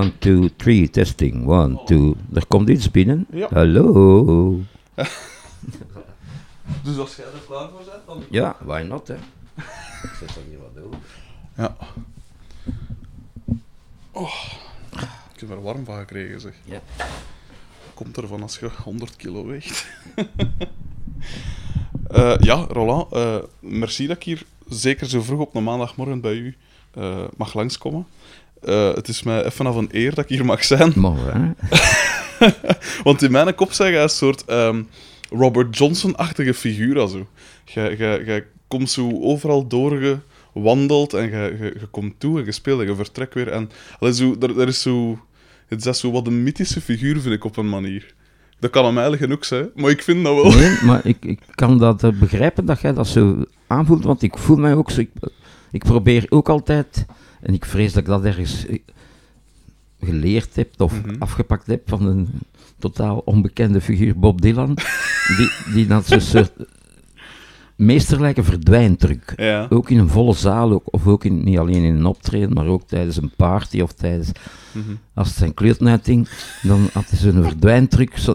One, two, three, testing. One, two. Er komt iets binnen. Ja. Hallo. Dus als jij er klaar voor bent, dan... Ja, why not, hè? Ik zet er hier wat over. Ja. Oh, ik heb er warm van gekregen, zeg. Ja. Komt ervan als je 100 kilo weegt. Eh, ja, Roland, eh, merci dat ik hier zeker zo vroeg op een maandagmorgen bij u eh, mag langskomen. Eh, het is mij even af een eer dat ik hier mag zijn. Mooi, hè? Want in mijn kop zeg je een soort ehm, Robert Johnson-achtige figuur. Je komt zo overal doorgewandeld en je, komt toe en je speelt en je vertrekt weer. En allee, zo, er, er is zo... Het is zo wat een mythische figuur, vind ik, op een manier. Dat kan aan mij genoeg zijn, maar ik vind dat wel. Nee, maar ik, ik kan dat eh, begrijpen dat jij dat zo aanvoelt, want ik voel mij ook zo. Ik, ik probeer ook altijd, en ik vrees dat ik dat ergens eh, geleerd heb of Mhm. afgepakt heb van een totaal onbekende figuur, Bob Dylan, die, die dat zo'n soort meesterlijke verdwijntruc. Ja. Ook in een volle zaal, ook, of ook in, niet alleen in een optreden, maar ook tijdens een party of tijdens Mhm. als het zijn kleurtnuiting, dan had hij zo'n verdwijntruc. Zo.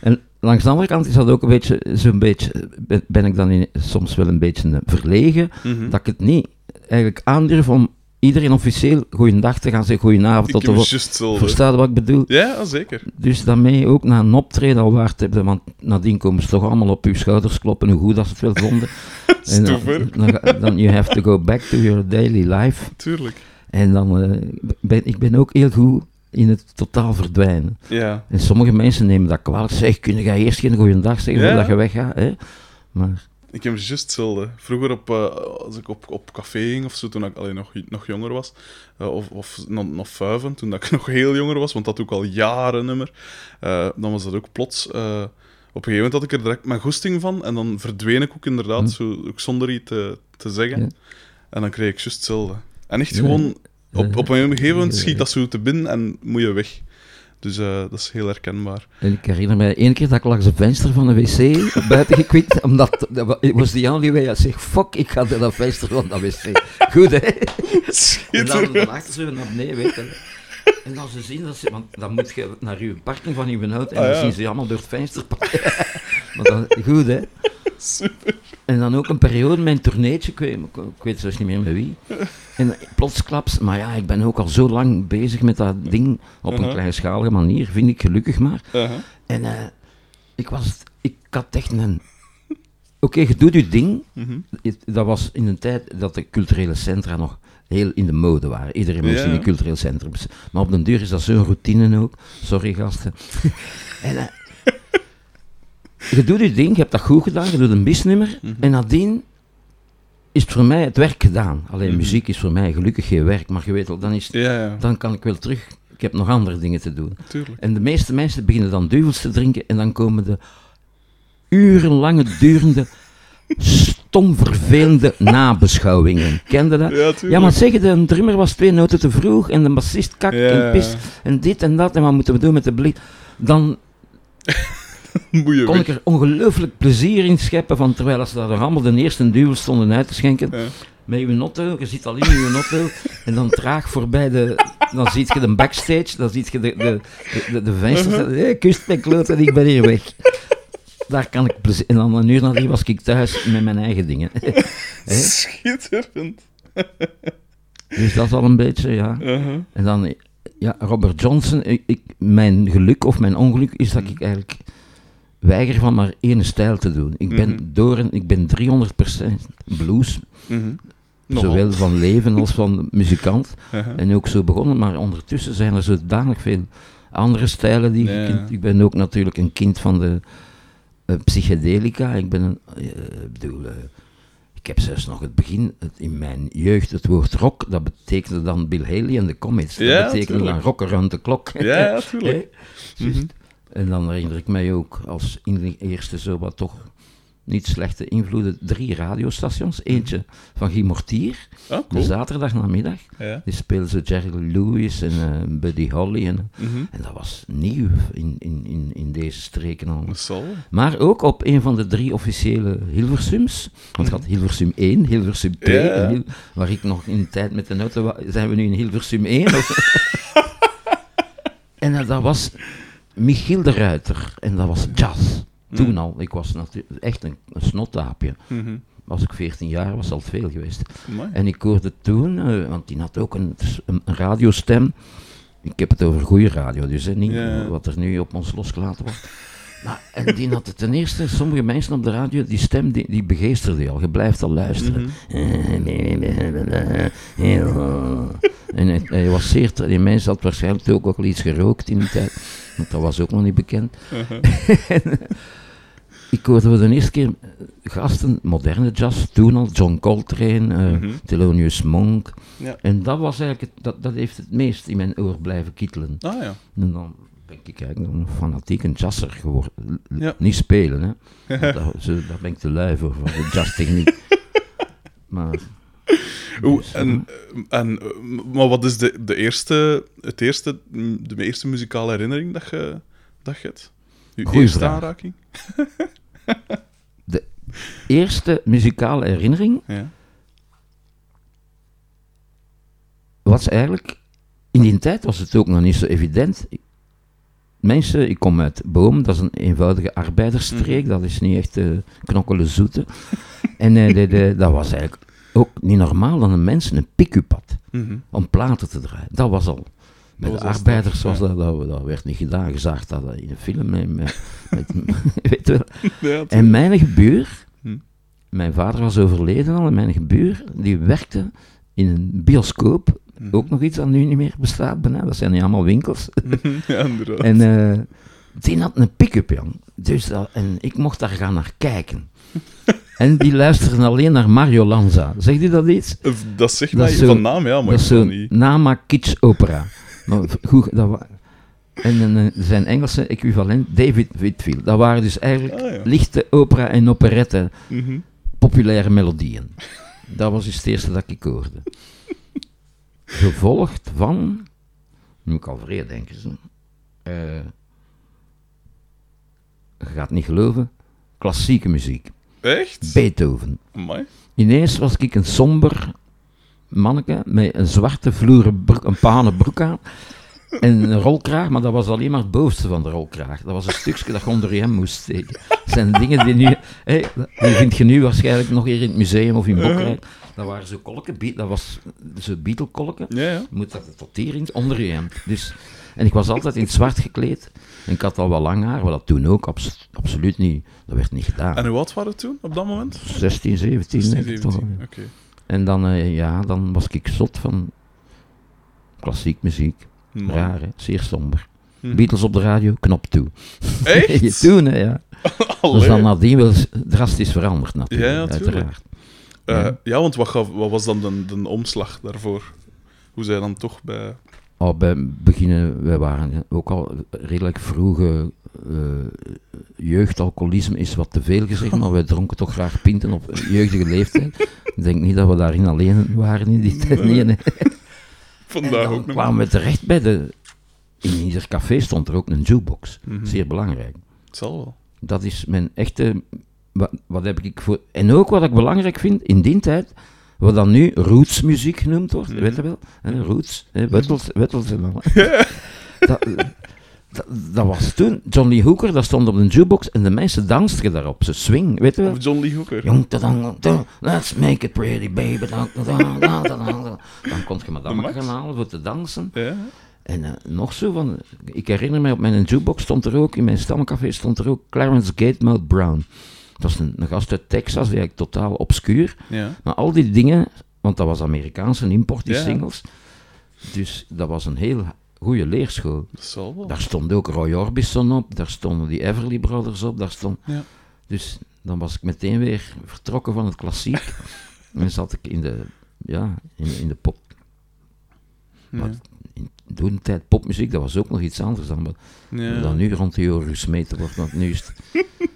En langs de andere kant is dat ook een beetje, zo'n beetje ben, ben ik dan in, soms wel een beetje verlegen, Mhm. dat ik het niet eigenlijk aandurf om iedereen officieel goeiedag te gaan zeggen, goedenavond, Ik tot de wat ik bedoel? Ja, zeker. Dus daarmee ook na een optreden al waard hebben, want nadien komen ze toch allemaal op uw schouders kloppen, hoe goed dat ze het wel vonden. en te dan, dan, you have to go back to your daily life. Tuurlijk. En dan eh, ben ik ben ook heel goed in het totaal verdwijnen. Ja. En sommige mensen nemen dat kwalijk. Zeg, kun je eerst geen goeiedag zeggen Ja. voordat je weggaat? Hè? Maar Ik heb juist hetzelfde. Vroeger, op, eh, als ik op, op café ging of zo, toen ik alleen nog, nog jonger was, eh, of, of nog, nog vuiven, toen dat ik nog heel jonger was, want dat ik al jaren niet meer, eh, dan was dat ook plots... op een gegeven moment had ik er direct mijn goesting van, en dan verdween ik ook inderdaad, Hm. zo, ook zonder iets te, te zeggen. Ja. En dan kreeg ik juist hetzelfde. En echt gewoon, op, op een gegeven moment schiet dat zo te binnen en moet je weg. Dus eh, dat is heel herkenbaar. en ik herinner me één keer dat ik langs een venster van een wc buiten gekwikt, omdat it was the only way. I zeg, fuck, ik ga naar dat venster van dat wc. Goed, hè? En dan, dan achter ze naar beneden, weet je. En als ze zien dat ze, want dan moet je naar uw parking van uw auto en Ah, dan zien ze allemaal door het venster pakken. maar dan, goed, hè? Super. En dan ook een periode een tourneetje, ik weet, ik weet zelfs niet meer met wie. En plotsklaps, maar ja, ik ben ook al zo lang bezig met dat ding op een Uh-huh. kleinschalige manier, vind ik gelukkig maar. Uh-huh. En eh, ik was, ik had echt een... Oké, je doet je ding. Mhm. Het- Dat was in een tijd dat de culturele centra nog heel in de mode waren. Iedereen moest Ja. in een cultureel centrum. Maar op den duur is dat zo'n routine ook. Sorry, gasten. en, eh, je doet je ding, je hebt dat goed gedaan, je doet een bisnummer. Mhm. En nadien is het voor mij het werk gedaan. Alleen Mhm. muziek is voor mij gelukkig geen werk. Maar je weet wel, dan, is, Ja, ja, dan kan ik wel terug. Ik heb nog andere dingen te doen. tuurlijk. En de meeste mensen beginnen dan duvels te drinken en dan komen de urenlange durende, stom vervelende nabeschouwingen. Kende dat? Ja. Ja, maar zeggen, de drummer was twee noten te vroeg en de bassist kak Ja. en pis en dit en dat en wat moeten we doen met de blik? Dan Moet je kon weg. ik er ongelooflijk plezier in scheppen van terwijl ze daar allemaal de eerste duvel stonden uit te schenken. Ja. Met je auto, je zit al in je auto en dan traag voorbij de... Dan ziet je de backstage, dan ziet je de, de, de, de, vensters. Hé, kust mijn kloot en ik ben hier weg. Daar kan ik plezier... En dan een uur nadien was ik thuis met mijn eigen dingen. Schitterend. Dus dat is al een beetje, ja. Uh-huh. En dan, ja, Robert Johnson. Ik, ik- mijn geluk of mijn ongeluk is dat ik eigenlijk weiger van maar één stijl te doen. Ik ben door en ik ben 300% blues. Mhm. Zowel van leven als van muzikant. Uh-huh. En ook zo begonnen, maar ondertussen zijn er zodanig veel andere stijlen die Ja. ik Ik ben ook natuurlijk een kind van de eh, psychedelica. Ik ben een, eh, bedoel, eh, ik heb zelfs nog het begin, het, in mijn jeugd, het woord rock, dat betekende dan Bill Haley en de Comets. Dat Ja, betekende tuurlijk. dan rock around the clock. Ja, ja, tuurlijk. Hè? Juist. En dan herinner ik mij ook als in de eerste zo wat toch niet slechte invloeden, drie radiostations. Eentje van Guy Mortier, de cool. zaterdagnamiddag. Ja. Die speelde zo Jerry Lewis en eh, Buddy Holly. En, Mhm. en dat was nieuw in, in, in, in deze streken al. Maar ook op een van de drie officiële Hilversums. Want je had Hilversum 1, Hilversum 2. Ja, ja. en Hil- waar ik nog in de tijd met de auto. Zijn we nu in Hilversum 1? Of? En eh, dat was Michiel de Ruiter. En dat was jazz. Toen Mm. al. Ik was natuurlijk echt een, een snotaapje. Mhm. Als ik 14 jaar was, al het veel geweest. En ik hoorde toen, eh, want die had ook een, een, radiostem. Ik heb het over goede radio, dus hè, niet wat er nu op ons losgelaten wordt. Maar, en die had het ten eerste, sommige mensen op de radio, die stem die, die begeesterde je al. Je blijft al luisteren. Mhm. En hij, hij was zeer, die mens had waarschijnlijk ook al iets gerookt in die tijd, want dat was ook nog niet bekend. En, eh, ik hoorde voor de eerste keer eh, gasten, moderne jazz, toen al, John Coltrane, eh, Mhm. Thelonious Monk. Ja. En dat was eigenlijk, het, dat, dat heeft het meest in mijn oor blijven kietelen. Ah ja. En dan ben ik eigenlijk een fanatiek een jazzer geworden. Ja. Niet spelen, hè. Daar, ben ik te lui voor, voor de jazztechniek. maar Oeh, en, en, eh, maar wat is de, de eerste, het eerste, de eerste muzikale herinnering dat je, dat je hebt? Je Goeie eerste vraag. aanraking? eerste muzikale herinnering Ja. was eigenlijk... In die tijd was het ook nog niet zo evident. Mensen, ik kom uit Boom, dat is een eenvoudige arbeidersstreek, dat is niet echt uh, knokkelen zoete. en eh, de, de, dat was eigenlijk ook niet normaal dat een mens een pick-up had Mhm. om platen te draaien. Dat was al. Bij de arbeiders was dat, dat, dat werd niet gedaan. Je zag dat in een film. Met, weet wel. Ja, En mijn gebuur, Hm. mijn vader was overleden al, en mijn gebuur, die werkte in een bioscoop. Mhm. Ook nog iets dat nu niet meer bestaat, bijna. dat zijn niet allemaal winkels. ja. En eh, die had een pick-up, jong. Dus dat, en ik mocht daar gaan naar kijken. En die luisterden alleen naar Mario Lanza. Zegt u dat iets? Eh, Dat zegt dat mij zo- van naam, ja, maar dat ik is zo'n niet. Nama Kitsch opera. Maar goed, dat wa- en zijn Engelse equivalent, David Whitfield. Dat waren dus eigenlijk Ah, ja. lichte opera en operette, Mhm. populaire melodieën. Dat was dus het eerste dat ik hoorde. Gevolgd van, nu moet ik al vrede denken, zo. Eh, je gaat niet geloven, klassieke muziek. Echt? Beethoven. Amai. Ineens was ik een somber manneke met een zwarte vloeren broek, een panen broek aan en een rolkraag, maar dat was alleen maar het bovenste van de rolkraag. Dat was een stukje dat je onder je hem moest steken. Dat zijn dingen die nu, hé, die vind je nu waarschijnlijk nog hier in het museum of in Bokrijk. Dat waren zo kolken, dat was zo Beatle-kolken. Ja, ja. Je moet dat tot hier in, onder je hem. Dus, en ik was altijd in het zwart gekleed. En ik had al wel lang haar, maar dat toen ook abs- absoluut niet, dat werd niet gedaan. En hoe oud waren het toen, op dat moment? 16, 17 denk ik toch. 17. Oké. En dan, eh, ja, dan was ik zot van klassiek muziek. Man. Raar, hè? zeer somber. Hm. Beatles op de radio, knop toe. Echt? Toen, hè, ja. Is dan nadien wel drastisch veranderd, natuurlijk, Ja, ja, tuurlijk. uiteraard. Eh, Ja. ja, want wat, gaf, wat was dan de, de omslag daarvoor? Hoe zij dan toch bij... Al bij beginnen, wij waren ook al redelijk vroege eh, jeugdalcoholisme is wat te veel gezegd, maar wij dronken toch graag pinten op jeugdige leeftijd. Ik denk niet dat we daarin alleen waren in die tijd. Nee, nee. Vandaag ook nog. kwamen we terecht bij de... In ieder café stond er ook een jukebox. Mhm. Zeer belangrijk. Het zal wel. Dat is mijn echte... Wat, wat heb ik voor... En ook wat ik belangrijk vind, in die tijd, wat dan nu rootsmuziek genoemd wordt, weet je wel? Hè, roots, hè, Wettels, Wettels en al. dat, dat, dat was toen, John Lee Hooker, dat stond op de jukebox en de mensen dansten daarop. Ze swing, weet je wel? Of John Lee Hooker. Jong, let's make it pretty, baby. Dan kon je madame Max? gaan halen voor te dansen. Ja. En eh, nog zo van, ik herinner me op mijn jukebox stond er ook, in mijn stamcafé stond er ook Clarence Gatemouth Brown. Dat is een, een gast uit Texas, die eigenlijk totaal obscuur. ja. Maar al die dingen, want dat was Amerikaanse import, die Ja. singles. Dus dat was een heel goede leerschool. Daar stond ook Roy Orbison op, daar stonden die Everly Brothers op, daar stond... Ja. Dus dan was ik meteen weer vertrokken van het klassiek. en zat ik in de, ja, in, in de pop. Maar in toen tijd popmuziek, dat was ook nog iets anders dan, dan nu rond de euro gesmeten wordt. Want nu is het...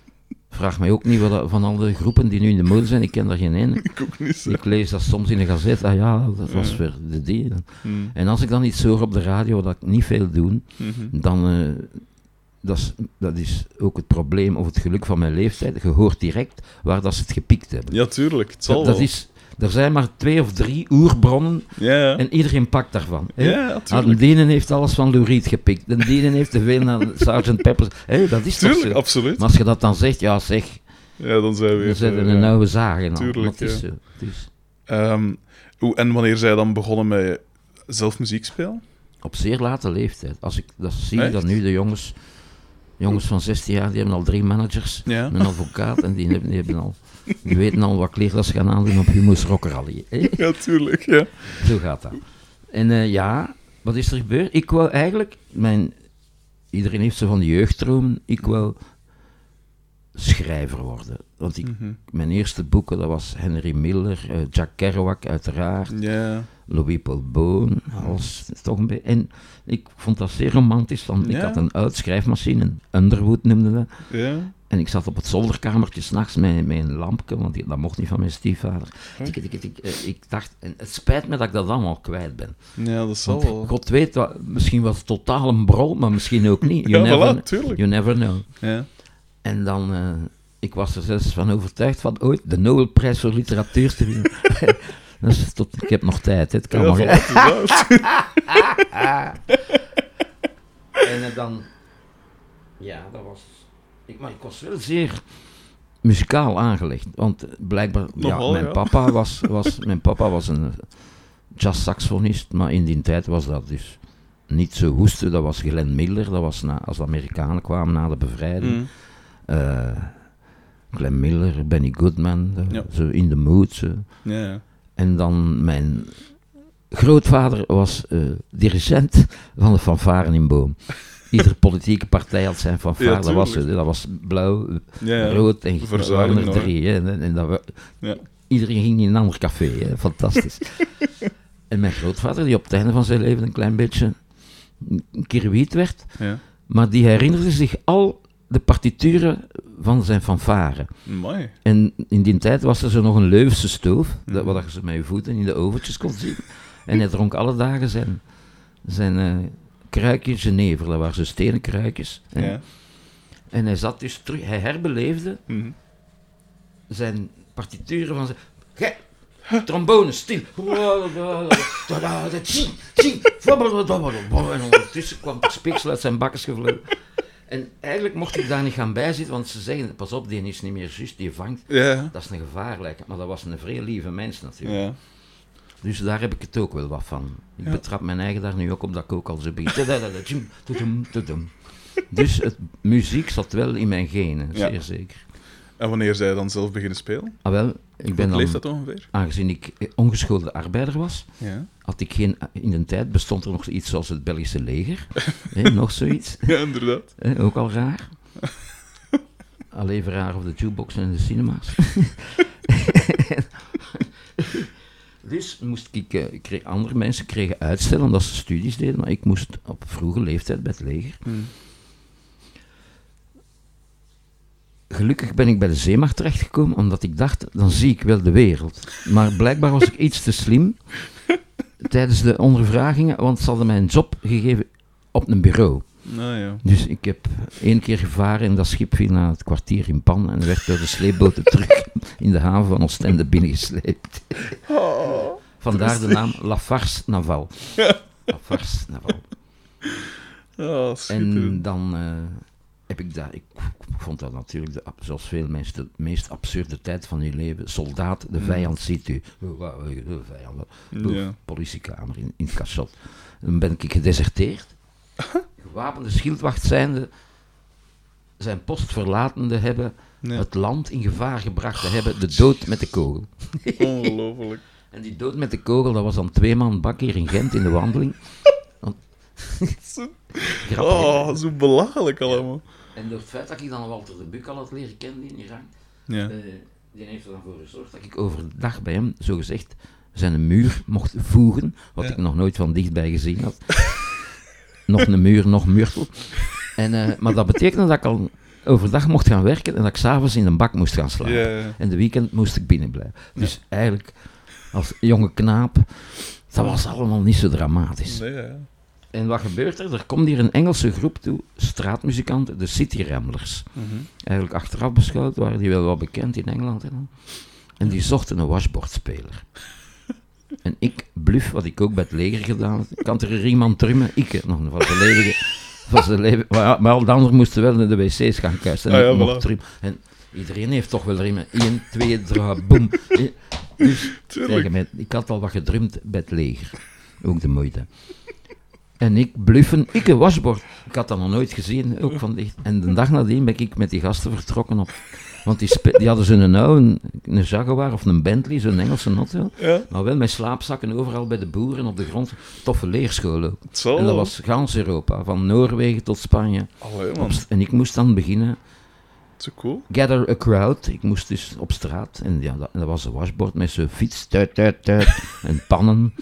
Vraag mij ook niet wat van al de groepen die nu in de mode zijn, ik ken daar geen ene. Ik ook niet zo. Ik lees dat soms in de gazet, ah ja, dat was Ja. voor de die. Hmm. En als ik dan iets hoor op de radio, dat ik niet veel doe, Mhm. dan eh, dat, is, dat is ook het probleem of het geluk van mijn leeftijd. Je hoort direct waar dat ze het gepikt hebben. Ja, tuurlijk. Het zal dat, dat is, Er zijn maar twee of drie oerbronnen en iedereen pakt daarvan. Ja, Ah, de ene heeft alles van Lou Reed gepikt. De ene heeft te veel naar Sgt. Peppers. Hé, dat is toch Tuurlijk, zo? absoluut. Maar als je dat dan zegt, ja zeg, Ja, dan zijn we weer... dan je eh, een ja. oude zagen. Tuurlijk, het is ja. zo. Ehm, hoe, en wanneer zij dan begonnen met zelf muziek spelen? op zeer late leeftijd. Als ik dat zie, Echt? dat nu de jongens, jongens van 16 jaar, die hebben al drie managers, Ja. een advocaat, en die, hebben, die, hebben al, die weten al wat kleerdas ze gaan aandoen op Humo's Rock Rally. Ja, tuurlijk, ja. Zo gaat dat. En eh, ja, wat is er gebeurd? Ik wou eigenlijk, mijn, iedereen heeft zo van de jeugddroom, ik wou schrijver worden. Want ik, Mhm. mijn eerste boeken, dat was Henry Miller, eh, Jack Kerouac uiteraard, Ja. Louis Paul Boon, alles toch een beetje. En ik vond dat zeer romantisch, want ik had een oud schrijfmachine, een Underwood noemde dat. Ja. En ik zat op het zolderkamertje s'nachts met, met een lampje, want die- dat mocht niet van mijn stiefvader. Ik, ik, ik, ik dacht, en het spijt me dat ik dat allemaal kwijt ben. Ja, dat zal wel. God weet, wat, misschien was het totaal een brol, maar misschien ook niet. You, Ja, never, voilà, you never know. Ja. En dan, eh, ik was er zelfs van overtuigd van ooit de Nobelprijs voor literatuur te winnen. dus tot, ik heb nog tijd, het kan nog. En eh, dan, ja, dat was, ik, maar ik was wel zeer muzikaal aangelegd, want eh, blijkbaar, ja, mijn, ja. Papa was, was, mijn papa was een jazzsaxofonist, maar in die tijd was dat dus niet zo hoesten, dat was Glenn Miller, dat was na, als de Amerikanen kwamen na de bevrijding. Mm. Eh, Glenn Miller, Benny Goodman, de- Ja. zo in the mood. Zo. Ja, ja. En dan mijn grootvader was eh, dirigent van de fanfaren in Boom. Iedere politieke partij had zijn fanfare. Ja, dat, was, dat was blauw, Ja, rood en nog, drie. Hè, en, en dat Ja. Iedereen ging in een ander café. Hè, fantastisch. en mijn grootvader, die op het einde van zijn leven een klein beetje een kirwiet werd, Ja. maar die herinnerde zich al de partituren van zijn fanfare. Mooi. En in die tijd was er zo nog een Leuvense stoof, dat, Mhm. waar je ze met je voeten in de oventjes kon zien. En hij dronk alle dagen zijn, zijn eh kruikje Genever, dat waren zo stenen kruikjes. Ja. En hij zat dus terug, hij herbeleefde Mhm. zijn partituren van zijn... Gij, trombone, stil. En ondertussen kwam er speeksel uit zijn bakkes gevlogen. En eigenlijk mocht ik daar niet gaan bijzitten, want ze zeggen, pas op, die is niet meer juist, die vangt. Ja. Dat is een gevaarlijke, maar dat was een vrij lieve mens natuurlijk. Ja. Dus daar heb ik het ook wel wat van. Ik Ja. betrap mijn eigen daar nu ook op dat ik ook al zo begin. Dus het, muziek zat wel in mijn genen, zeer zeker. En wanneer zij dan zelf beginnen spelen? Ah wel, ik ben leeft dan, dat ongeveer? aangezien ik eh, ongeschoolde arbeider was, Ja. had ik geen, in de tijd bestond er nog iets zoals het Belgische leger. hè, nog zoiets, Ja, inderdaad. hè, ook al raar. Alleen raar op de jukebox en de cinema's. dus moest ik, eh, ik kreeg, andere mensen kregen uitstellen omdat ze studies deden, maar ik moest op vroege leeftijd bij het leger. Mhm. Gelukkig ben ik bij de zeemacht terechtgekomen, omdat ik dacht, dan zie ik wel de wereld. Maar blijkbaar was ik iets te slim tijdens de ondervragingen, want ze hadden mij een job gegeven op een bureau. Nou ja. Dus ik heb één keer gevaren en dat schip viel na het kwartier in pan en werd door de sleepboten terug in de haven van Oostende binnengesleept. Vandaar de naam Lafarce Naval. Lafarce Naval. Ah, En dan eh, heb ik dat, ik, vond dat natuurlijk, de, zoals veel mensen, de meest absurde tijd van je leven. Soldaat, de vijand ziet u. Oh, oh, De vijand, Ja. politiekamer in, in het cachot. Dan ben ik gedeserteerd. Gewapende schildwacht zijnde, zijn post verlatende hebben, het land in gevaar gebracht te hebben, de dood met de kogel. Ongelooflijk. En die dood met de kogel, dat was dan twee man bak hier in Gent in de wandeling. Oh, zo belachelijk allemaal. En door het feit dat ik dan Walter de Buk al had leren kennen in Iran, Ja. eh, die heeft er dan voor gezorgd dat ik overdag bij hem, zogezegd, zijn muur mocht voegen, wat Ja. ik nog nooit van dichtbij gezien had. nog een muur, nog murtel. En, eh, maar dat betekende dat ik al overdag mocht gaan werken en dat ik s'avonds in een bak moest gaan slapen. En de weekend moest ik binnen blijven. Dus eigenlijk, als jonge knaap, dat was allemaal niet zo dramatisch. Nee, ja. En wat gebeurt er? Er komt hier een Engelse groep toe, straatmuzikanten, de City Ramblers. Mhm. Eigenlijk achteraf beschouwd waren die wel wat bekend in Engeland. En. En die zochten een washboardspeler. En ik, bluf, wat ik ook bij het leger gedaan had, kan er iemand trummen? Ik, nog van zijn leven. Van. Maar, al de anderen moesten wel naar de wc's gaan kuisen. En Ah ja, voilà. trummen. En iedereen heeft toch wel riemen. 1, 2, 3, boem. Dus tegen mij, ik had al wat gedrumd bij het leger. Ook de moeite. En ik bluffen, ik een washboard. Ik had dat nog nooit gezien, ook van dicht. En de dag nadien ben ik met die gasten vertrokken op. Want die, die hadden zo'n oude, een Jaguar of een Bentley, zo'n Engelse. Ja, Maar wel met slaapzakken overal bij de boeren op de grond. Toffe zal En dat was gans Europa, van Noorwegen tot Spanje. Allee, man. en ik moest dan beginnen, Zo cool. gather a crowd. Ik moest dus op straat. En ja, dat, en dat was een washboard met zo'n fiets, tuit, tuit, tuit. en pannen.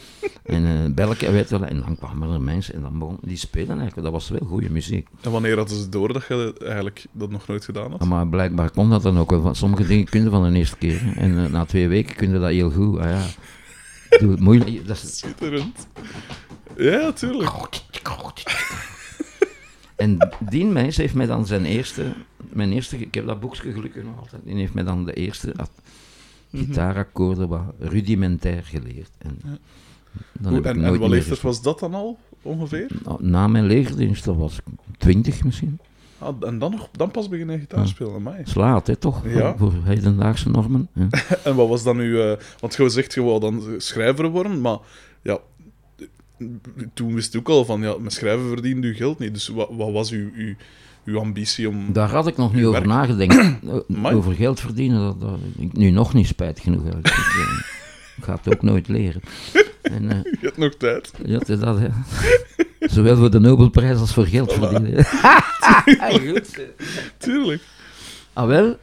En een belken, weet je wel. En dan kwamen er mensen en dan begon die spelen eigenlijk. Dat was wel goede muziek. En wanneer hadden ze door dat je eigenlijk dat nog nooit gedaan had? Maar blijkbaar kon dat dan ook wel. Want Sommige dingen kun je van de eerste keer. En eh, na twee weken kun je dat heel goed. Ah, ja. Doe het moeilijk. Dat is, Schitterend. Ja, tuurlijk. En die mens heeft mij dan zijn eerste, mijn eerste, ik heb dat boekje gelukkig nog altijd, die heeft mij dan de eerste at- gitaarakkoorden wat rudimentair geleerd. En dan en, en wat leeftijd was dat dan al, ongeveer? Nou, Na mijn legerdienst, dat was ik twintig misschien. Ah, en dan, nog, dan pas beginnen gitaar spelen, amai. Dat is laat, hè, toch? Ja. Voor hedendaagse normen. Ja. En wat was dan uw... eh, want je zegt, je wou dan schrijver worden, maar ja... Toen wist je ook al van, ja, met schrijven verdient u geld niet. Dus wat, wat was uw, uw, uw ambitie om... Daar had ik nog niet over nagedacht. Amai. over geld verdienen, dat, dat, ik nu nog niet spijt genoeg. Ik, eh, ik ga het ook nooit leren. En, eh, Je hebt nog tijd. Ja, dat, hè. Zowel voor de Nobelprijs als voor geld verdienen. Goed. Tuurlijk. Ah, wel.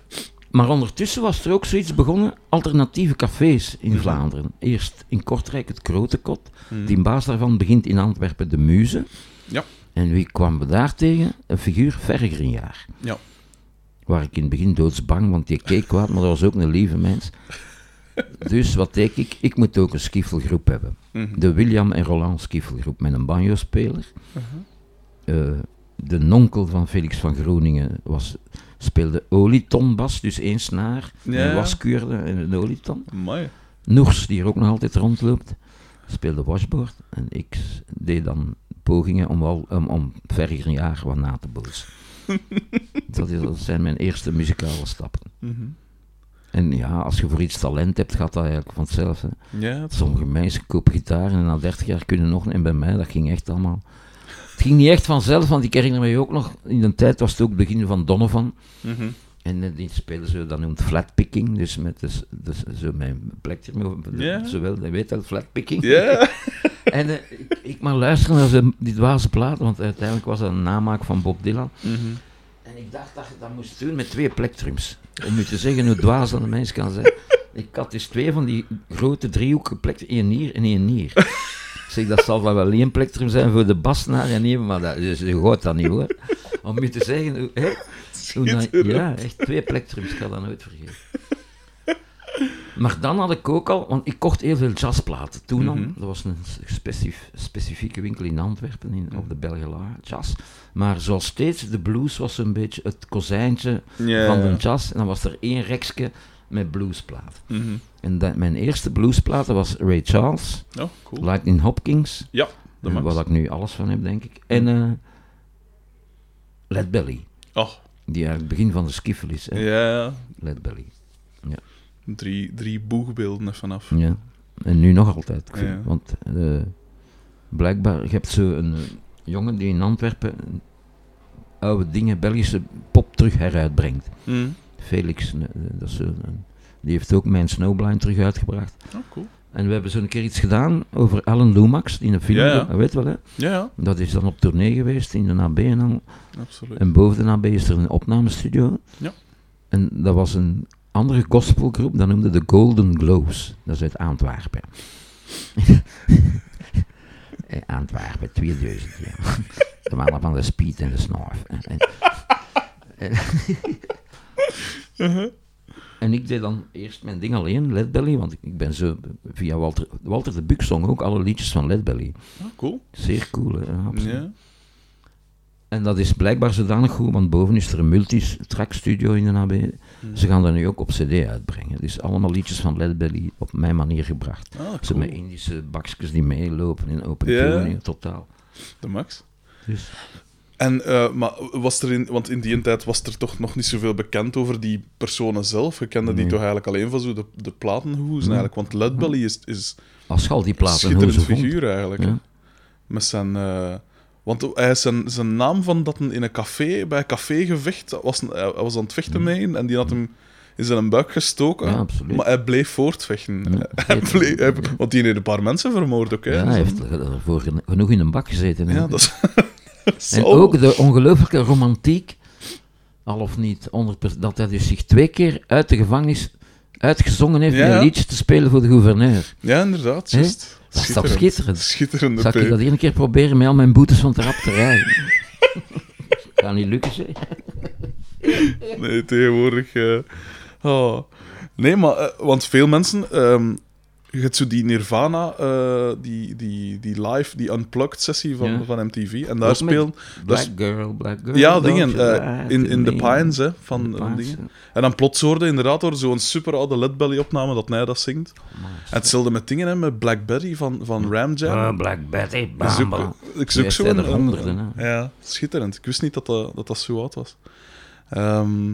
Maar ondertussen was er ook zoiets begonnen, alternatieve cafés in Vlaanderen. Eerst in Kortrijk het Krotekot. Die baas daarvan begint in Antwerpen de Muze. Ja. En wie kwamen we daar tegen? Een figuur Vergrinjaar. Ja. Waar ik in het begin doodsbang, want die keek kwaad, maar dat was ook een lieve mens. Dus wat deed ik? Ik moet ook een skiffelgroep hebben. Mhm. De William en Roland skiffelgroep met een banjo-speler. Eh, de nonkel van Felix van Groeningen was, speelde olietonbas, dus één snaar, Ja. een waskuurde en een olieton. Amai. Noers, die er ook nog altijd rondloopt, speelde washboard. En ik deed dan pogingen om, al, om, om jaar wat na te bootsen. dat, is, dat zijn mijn eerste muzikale stappen. Mhm. En ja, als je voor iets talent hebt, gaat dat eigenlijk vanzelf. Hè. Ja, Sommige mensen kopen gitaar en na 30 jaar kunnen nog. En bij mij, dat ging echt allemaal. Het ging niet echt vanzelf, want ik herinner me ook nog, in de tijd was het ook het begin van Donovan. Mhm. En eh, die spelen ze, dat noemt flatpicking, dus met dus, dus, zo mijn Ja. zowel, je weet dat, flatpicking. En eh, ik, ik maar luisteren naar ze, die dwaze platen, want uiteindelijk was dat een namaak van Bob Dylan. Mhm. En ik dacht dat je dat moest doen met twee plektrums. Om u te zeggen hoe dwaas dat een mens kan zijn. Ik had dus twee van die grote driehoeken plekt, één hier en één hier. Zeg, dat zal wel één plektrum zijn voor de basnaar en één, maar dat, dus je hoort dat niet hoor. Om u te zeggen, hè, hoe ja, echt twee plektrums, ik ga dat nooit vergeten. Maar dan had ik ook al, want ik kocht heel veel jazzplaten toen al. Mhm. Dat was een specif- specifieke winkel in Antwerpen, in, op de Belgelaar, jazz. Maar zoals steeds, de blues was een beetje het kozijntje van de jazz. En dan was er één rekje met bluesplaat. Mhm. En dat, mijn eerste bluesplaten was Ray Charles, Oh, cool. Lightning Hopkins, Ja, max. waar ik nu alles van heb, denk ik. En eh Led Belly, Oh, die eigenlijk het begin van de skiffel is. Hè? ja. Led Belly. Drie, drie boegbeelden er vanaf. Ja. En nu nog altijd. Vind- Ja. Want eh, blijkbaar, je hebt zo een eh, jongen die in Antwerpen oude dingen, Belgische pop terug heruitbrengt. Mhm. Felix, eh, dat is die heeft ook mijn Snowblind terug uitgebracht. Oh, cool. En we hebben zo'n keer iets gedaan over Alan Lomax, die een film, Ja, ja. dat weet wel hè. Ja, ja, Dat is dan op tournee geweest in de AB en al. absoluut. En boven de AB is er een opnamestudio. Ja. En dat was een andere gospelgroep, dat noemde de Golden Glows. Dat is uit Antwerpen. Eh, Antwerpen, 2000, ja. De mannen van de speed en de snorf. En, ik deed dan eerst mijn ding alleen, Led Belly, want ik, ben zo via Walter, Walter de Buk zong ook alle liedjes van Led Belly. Oh, cool. Zeer cool, hè, absoluut. Ja. En dat is blijkbaar zodanig goed, want boven is er een multitrack studio in de AB. Ze gaan dat nu ook op CD uitbrengen. Dus allemaal liedjes van Led Belly op mijn manier gebracht. Ah, Ze cool. met Indische bakjes die meelopen in open Ja. tuning, totaal. De max. Dus, En, eh, maar was er in, want in die tijd was er toch nog niet zoveel bekend over die personen zelf. Je kende die toch eigenlijk alleen van zo de, de platenhoes Ja. eigenlijk. Want Led Belly is, is als al die een platen schitterend vond. figuur eigenlijk. Ja. Met zijn... eh, want hij zijn, zijn naam van dat in een café, bij een cafégevecht, was, hij was aan het vechten mee en die had hem in zijn buik gestoken. Ja, absoluut. Maar hij bleef voortvechten. Ja, Hij bleef- hij- want die heeft een paar mensen vermoord ook. Hè. Ja, hij heeft ervoor geno- genoeg in een bak gezeten. ja, dat is... En ook de ongelooflijke romantiek, al of niet, 100%, dat hij dus zich twee keer uit de gevangenis uitgezongen heeft om ja. een liedje te spelen voor de gouverneur. Ja, inderdaad. Dat is toch schitterend? Schitterende Zal ik dat een keer proberen met al mijn boetes van te rap te rijden? Gaat niet lukken, zeg. Nee, tegenwoordig. eh, oh. Nee, maar, eh, want veel mensen. ehm je hebt zo die Nirvana, eh, die, die, die live, die unplugged sessie van, Ja. van MTV. En daar spelen. Black Girl, Black Girl. Ja, dingen. eh, in, in The. Pines, hè, van, van Pines, dingen. ja. En dan plots hoorde inderdaad door zo'n super oude Led Belly opname dat hij dat zingt. Maar, En hetzelfde met dingen, hè, met Black Betty van, van Ram Jam. Ah, Black Betty, bam, ik zoek zo een... er honderden. Ja, schitterend. Ik wist niet dat dat, dat, dat zo oud was. Ehm,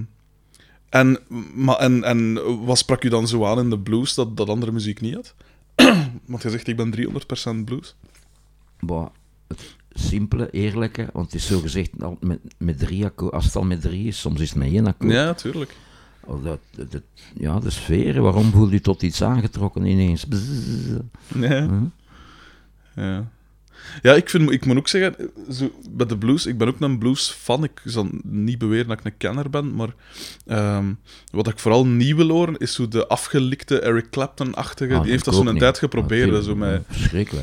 en, maar, en, en wat sprak u dan zo aan in de blues dat, dat andere muziek niet had? Want je zegt, ik ben 300% blues. Boah, het simpele, eerlijke, want het is zo gezegd met, met drie akkoorden, als het al met drie is, soms is het met één akkoord. Ja, tuurlijk. Of dat, dat- dat- ja, de sfeer, waarom voel je tot iets aangetrokken ineens? Bzzz. Ja. Hm? Ja, ja ik, vind, ik moet ook zeggen, zo, bij de blues, ik ben ook een blues-fan. Ik zal niet beweren dat ik een kenner ben, maar ehm, wat ik vooral niet wil horen, is zo de afgelikte Eric Clapton-achtige. Ah, die heeft ik dat zo'n tijd geprobeerd, Ja, zo, met,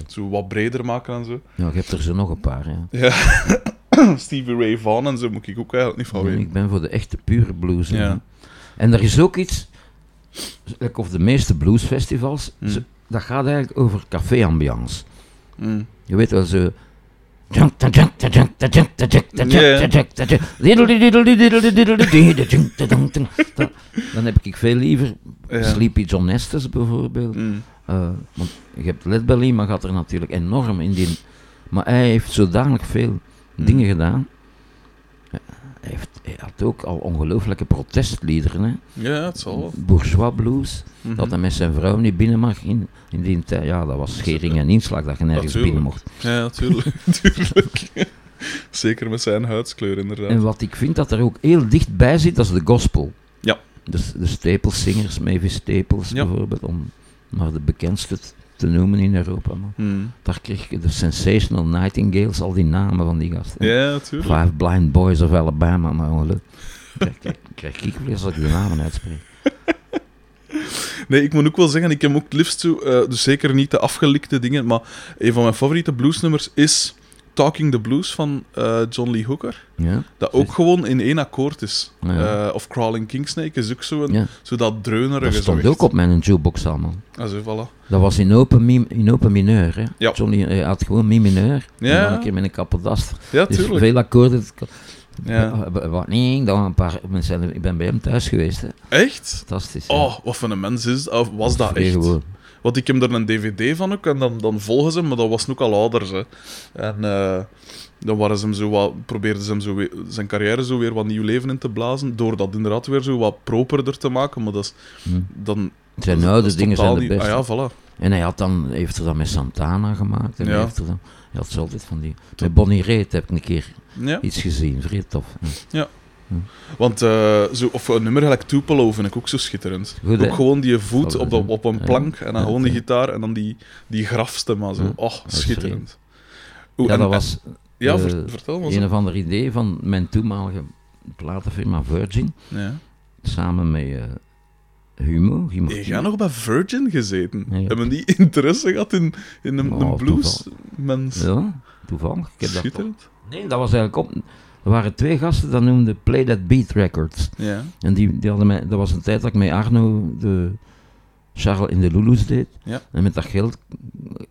zo wat breder maken en zo. Ja, je hebt er zo nog een paar, ja. Ja, Stevie Ray Vaughan en zo moet ik ook eigenlijk niet van weten. ik ben voor de echte pure blues. hè. En er is ook iets, of de meeste bluesfestivals, Hmm. ze- dat gaat eigenlijk over café-ambiance. Mm. Je weet wel zo. Dan heb ik veel liever Ja. Sleepy John Estes bijvoorbeeld. Mm. Eh, want je hebt Led Belly, maar gaat er natuurlijk enorm in die. Maar hij heeft zodanig veel dingen gedaan. Hij, heeft, hij had ook al ongelooflijke protestliederen. Hè? Ja, het zal wel. Bourgeois blues. Mhm. Dat hij met zijn vrouw niet binnen mag in, in die tijd. Ja, dat was schering en inslag dat je nergens Natuurlijk. binnen mocht. Ja, natuurlijk. natuurlijk. Zeker met zijn huidskleur, inderdaad. En wat ik vind dat er ook heel dichtbij zit, dat is de gospel. Ja. Dus de Staples Singers, Mavis Staples Ja. bijvoorbeeld, om maar de bekendste te noemen in Europa. Maar Mm. daar kreeg je de Sensational Nightingales, al die namen van die gasten. Ja, natuurlijk. Five Blind Boys of Alabama, maar ongeluk. Krijg, krijg, krijg ik weer als ik de namen uitspreek. Nee, ik moet ook wel zeggen, ik heb ook het liefst eh, dus zeker niet de afgelikte dingen, maar een van mijn favoriete bluesnummers is Talking the Blues van eh, John Lee Hooker. Ja? Dat ook gewoon in één akkoord is. Ja. Eh, of Crawling Kingsnake is ook zo, een, Ja. zo dat dreunerige. Dat stond ook op mijn jukebox allemaal. Ah, zo, voilà. Dat was in open, mi in open mineur. Hè? Ja. Johnny eh, had gewoon mi mineur. Ja. En een keer met een kapperdast. Ja, Dus tuurlijk. veel akkoorden. Ja. Wat niet, dan een paar mensen. Ik ben bij hem thuis geweest. Hè. Echt? Fantastisch. Oh, wat voor een mens is, of was dat Vrij echt? gewoon. Want ik heb er een dvd van ook, en dan, dan volgen ze hem, maar dat was ook al ouder. Hè. En eh, dan waren ze hem zo wat, probeerden ze hem zo weer, zijn carrière zo weer wat nieuw leven in te blazen, door dat inderdaad weer zo wat properder te maken, maar dat is Hm. dan... Zijn dat- oude dat dingen zijn de beste. Ah ja, voilà. En hij had dan, heeft er dan met Santana gemaakt. En Ja. hij heeft er dan, hij had zo altijd van die... Met Bonnie Raitt heb ik een keer Ja, iets gezien. Vrij tof. Ja. Want eh, zo, of een nummer gelijk Tupelo vind ik ook zo schitterend. Goed, ook gewoon die voet op, de, een- op een plank, en dan gewoon die gitaar, en dan die, die grafstem, maar zo. Oh, schitterend. Oeh, Ja, en- dat was Ja, ver- vertel maar. een of ander idee van mijn toenmalige platenfirma Virgin. Ja. Samen met eh, Humo. Humo Hey, jij nog bij Virgin gezeten? Ja, ja. Hebben die interesse gehad in, in een, Oh, een blues mens? Ja, toevallig. Ik heb dat Schitterend. Nee, dat was eigenlijk op. Er waren twee gasten, dat noemden Play That Beat Records. Ja. En die, die hadden mij, dat was een tijd dat ik met Arno de, Charles in de Lulu's deed. Ja. En met dat geld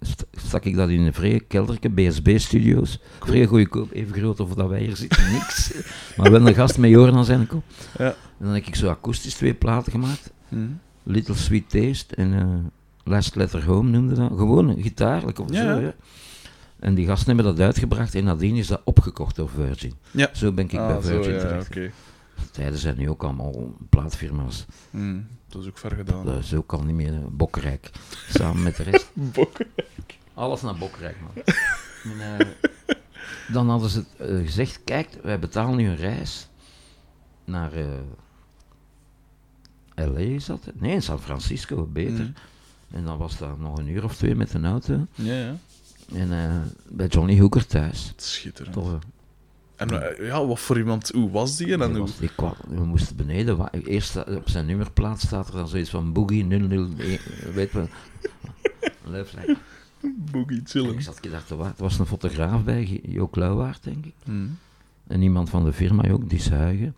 st- stak ik dat in een vrije kelderke, BSB-studio's. Vrij goedkoop, even groot of dat wij hier zitten, niks. maar wel een gast met joren aan zijn kop. Ja. En dan heb ik zo akoestisch twee platen gemaakt. Mhm. Little Sweet Taste en eh, Last Letter Home noemde dat. Gewoon gitaarlijk of Ja, zo. ja. Ja. En die gasten hebben dat uitgebracht en nadien is dat opgekocht door Virgin. Ja. Zo ben ik Ah, bij zo, Virgin ja, terecht. oké. Tijden zijn nu ook allemaal plaatfirma's. Mhm. Dat is ook ver gedaan. Dat is ook al niet meer eh, Bokrijk. Samen met de rest. Bokken. Alles naar Bokrijk, man. En, eh, dan hadden ze eh, gezegd, kijk, wij betalen nu een reis naar eh, L.A. is dat? Nee, in San Francisco, beter. Mhm. En dan was dat nog een uur of twee met een auto. Ja, ja. En eh, bij Johnny Hooker thuis. Schitterend. Eh, En eh, ja, wat voor iemand, hoe was die? En die hoe... was- die kwam- we moesten beneden. Eerst sta- op zijn nummerplaat staat er dan zoiets van Boogie 001. Weet je like. Boogie En chillen. Ik zat gedacht, er wa- was een fotograaf bij, G- Jook Lauwaard, denk ik. Mhm. En iemand van de firma ook, die zuigen.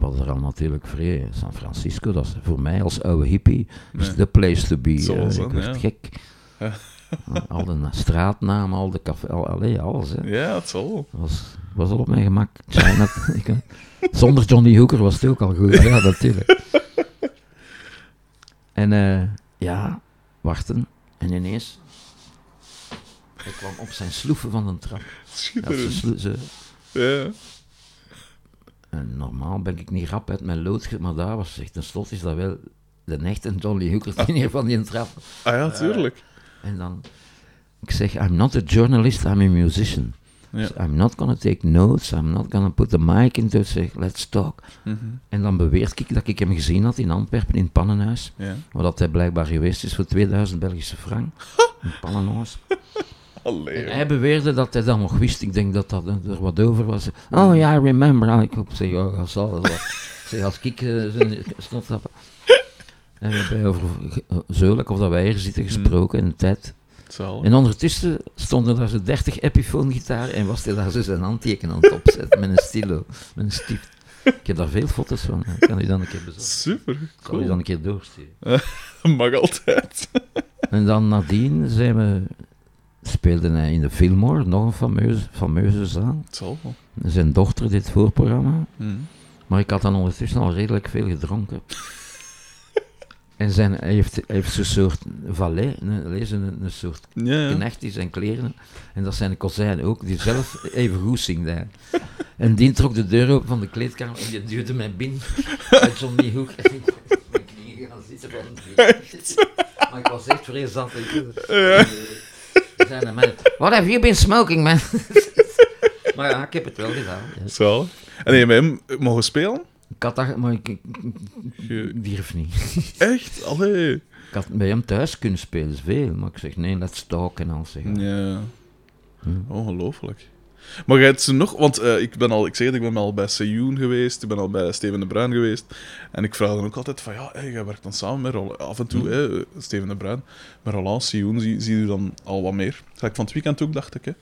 Hadden er al natuurlijk vrij. San Francisco, dat is voor mij als oude hippie is Nee. the place to be. Eh, zijn, ik werd ja. gek. Al de na- straatnamen, al de café, al, allee, alles. Hè. Ja, het zal was, was al op mijn gemak. Ik, zonder Johnny Hooker was het ook al goed. Ah ja, natuurlijk. En eh, ja, wachten. En ineens... Ik kwam op zijn sloeven van een trap. Ze Schitterend. ze- Ja. en normaal ben ik niet rap uit mijn lood, maar daar was echt tenslotte is dat wel de echte Johnny Hooker die neer van die trap. Ah ja, tuurlijk. En dan, ik zeg, I'm not a journalist, I'm a musician. Ja. So I'm not gonna take notes, I'm not gonna put the mic it, zeg, let's talk. Mhm. En dan beweert ik dat ik hem gezien had in Antwerpen, in het Pannenhuis. Ja. Waar dat hij blijkbaar geweest is voor 2000 Belgische frank. In het Pannenhuis. Allee, hij beweerde dat hij dat nog wist. Ik denk dat dat er wat over was. Oh ja, I remember. Ah, Ik zeg, ja, dat zal wel. Zeg, als ik uh, stond. En we hebben over uh, Zeulijk of dat wij hier zitten gesproken in de tijd. En ondertussen stonden daar zo'n 30 Epiphone gitaar en was hij daar zo zijn handteken aan het opzetten met een stilo, met een stift. Ik heb daar veel foto's van. Ik kan die dan een keer bezorgen. Super, Ik die cool. dan een keer doorsturen. Mag altijd. En dan nadien zijn we, speelde hij in de Fillmore, nog een fameuze, fameuze zaal. Zal. Zijn dochter dit voorprogramma. Mhm. Maar ik had dan ondertussen al redelijk veel gedronken. En zijn, hij heeft, hij heeft zo'n soort valet, een, een, een soort Ja, ja. knecht in zijn kleren. En dat zijn de kozijn ook, die zelf even goed zingt. En die trok de deur open van de kleedkamer en die duwde mij binnen. Uit Johnny Hoek. En ik ben op mijn knieën gaan zitten van Maar ik was echt vreselijk. Zijn er mensen, What have you been smoking, man? maar ja, ik heb het wel gedaan. ja. Zal. En heb je met hem mogen spelen? Ik had dat, maar ik, ik, Je- ik durf niet. Echt? Allee. Ik had bij hem thuis kunnen spelen, veel. Maar ik zeg, nee, let's talk en al zeggen. Ja. Hm. Ongelooflijk. Maar jij hebt ze nog, want eh, ik ben al, ik zeg het, ik ben al bij Seyoon geweest, ik ben al bij Steven de Bruin geweest. En ik vraag dan ook altijd van, ja, hey, jij werkt dan samen met Roland, af en toe, Hm. hè, Steven de Bruin. Met Roland, Seyoon, zie, zie je dan al wat meer. Gelijk van het weekend ook, dacht ik, hè.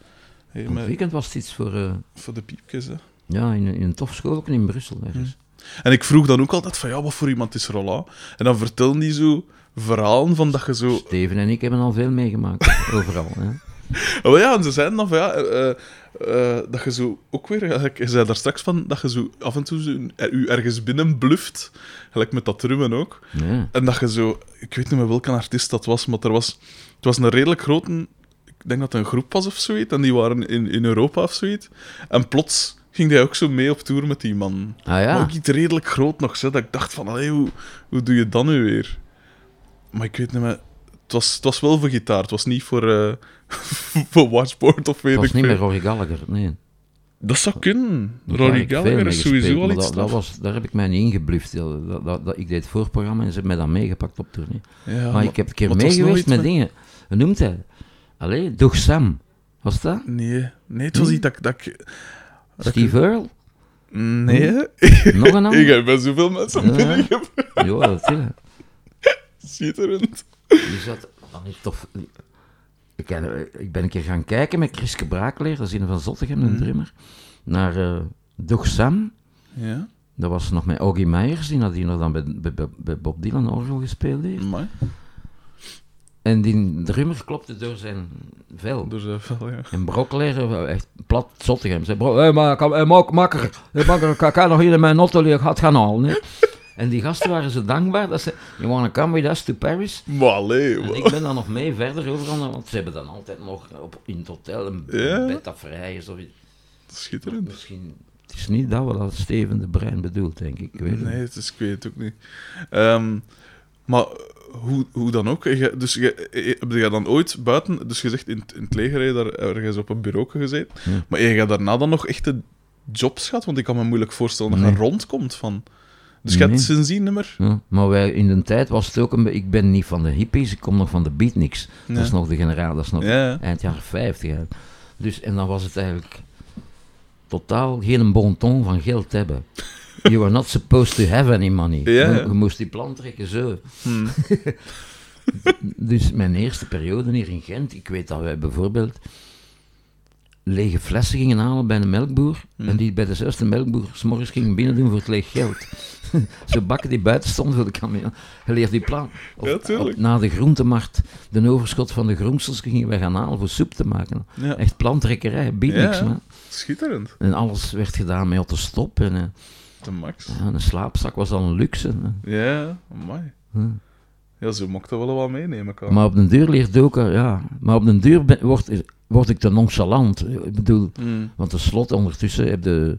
Hey, Van met- het weekend was het iets voor, eh, voor de piepjes, hè. ja, in, een- in een tof school, ook in Brussel. Ergens. En ik vroeg dan ook altijd van, ja, wat voor iemand is Roland? En dan vertelde die zo verhalen van dat je zo... Steven en ik hebben al veel meegemaakt, overal. Hè. Oh ja, en ze zeiden dan van ja, eh, eh, dat je zo ook weer, je zei daar straks van, dat je zo af en toe zo, er- u ergens binnen bluft, gelijk met dat drummen ook. Ja. En dat je zo, ik weet niet meer welke artiest dat was, maar er was, het was een redelijk grote, ik denk dat het een groep was of zoiets, en die waren in, in Europa of zoiets. En plots ging hij ook zo mee op tour met die man. Ah Maar ja, ook iets redelijk groot nog, zo, dat ik dacht van, allee, hoe, hoe doe je dat nu weer? Maar ik weet niet meer, het was, het was wel voor gitaar, het was niet voor, eh, voor Watchboard of weet het was ik niet meer veel. Rory Gallagher, nee. Dat zou kunnen. Rory ik veel Gallagher is sowieso gespeeld, al iets dat, was, Daar heb ik mij niet ingebluft. Dat, dat, dat, ik deed het voorprogramma en ze hebben mij dan meegepakt op tournee. Ja, maar ik heb een keer maar het was mee geweest nooit met dingen. Hoe noemt hij? Allee, Doch Sam. Was dat? Nee, nee, het was Nee? iets dat, ik- dat ik... Steve Earle? Nee, Nog een ik ander? heb bij zoveel mensen Ja. binnengebracht. Ja, natuurlijk. Schitterend. Die zat dan niet tof. Ik, ik ben een keer gaan kijken met Chris Braakleer, dat is een van Zottegem, een Mhm. drummer, naar eh Doch Sam. Ja. Dat was nog met Augie Meijers, die nadien nog dan bij, bij, bij Bob Dylan orgel gespeeld heeft. Amai. En die drummer klopte door zijn vel. Dus eh, wel, ja. En Brockler, echt plat zottig hem. Zei, bro, hey, maar, kom, hey, mak, makker, hey, makker, kan, kan nog hier in mijn auto liggen, gaat gaan halen. Hè? En die gasten waren zo dankbaar dat ze, you wanna come with us to Paris? Maar allee, En ik ben dan nog mee verder overal, want ze hebben dan altijd nog op, in het hotel een Ja. bed dat vrij is. Of iets. schitterend. Misschien, het is niet dat wat dat Steven de Brein bedoelt, denk ik. ik weet Nee, het is, ik weet het ook niet. Ehm, maar hoe, hoe dan ook? Je- dus je, heb je dan ooit buiten, dus je zegt in, het- in het leger je daar ergens op een bureau gezeten, maar je daarna dan nog echte jobs gehad? Want ik kan me moeilijk voorstellen dat je Nee. rondkomt van. Dus je hebt sindsdien. Ja, maar wij, in de tijd was het ook een Ik ben niet van de hippies, ik kom nog van de beatniks. Ja. Dat is nog de generaal, dat is nog Ja, ja. eind jaren 50. hè. Dus, en dan was het eigenlijk totaal geen bon ton van geld hebben. You were not supposed to have any money. Ja, Je, moest die plan trekken zo. Hm. Dus mijn eerste periode hier in Gent, ik weet dat wij bijvoorbeeld lege flessen gingen halen bij een melkboer. Hmm. En die bij dezelfde melkboer s'morgens gingen binnen doen voor het leeg geld. Zo bakken die buiten stonden voor de camion. Je leert die plan. Of, Ja, tuurlijk. op- na de groentemarkt, de overschot van de groensels gingen wij gaan halen voor soep te maken. Ja. Echt plantrekkerij, biedt niks, man. Schitterend. En alles werd gedaan met te stop. En eh, De max. ja, een slaapzak was al een luxe. Ja. Hm. Ja, zo mocht dat wel wat meenemen. Kan. Maar op den duur leert ook, eh, ja. Maar op den duur ben- word, word ik te nonchalant. Ik bedoel, Hm. want tenslotte ondertussen heb je,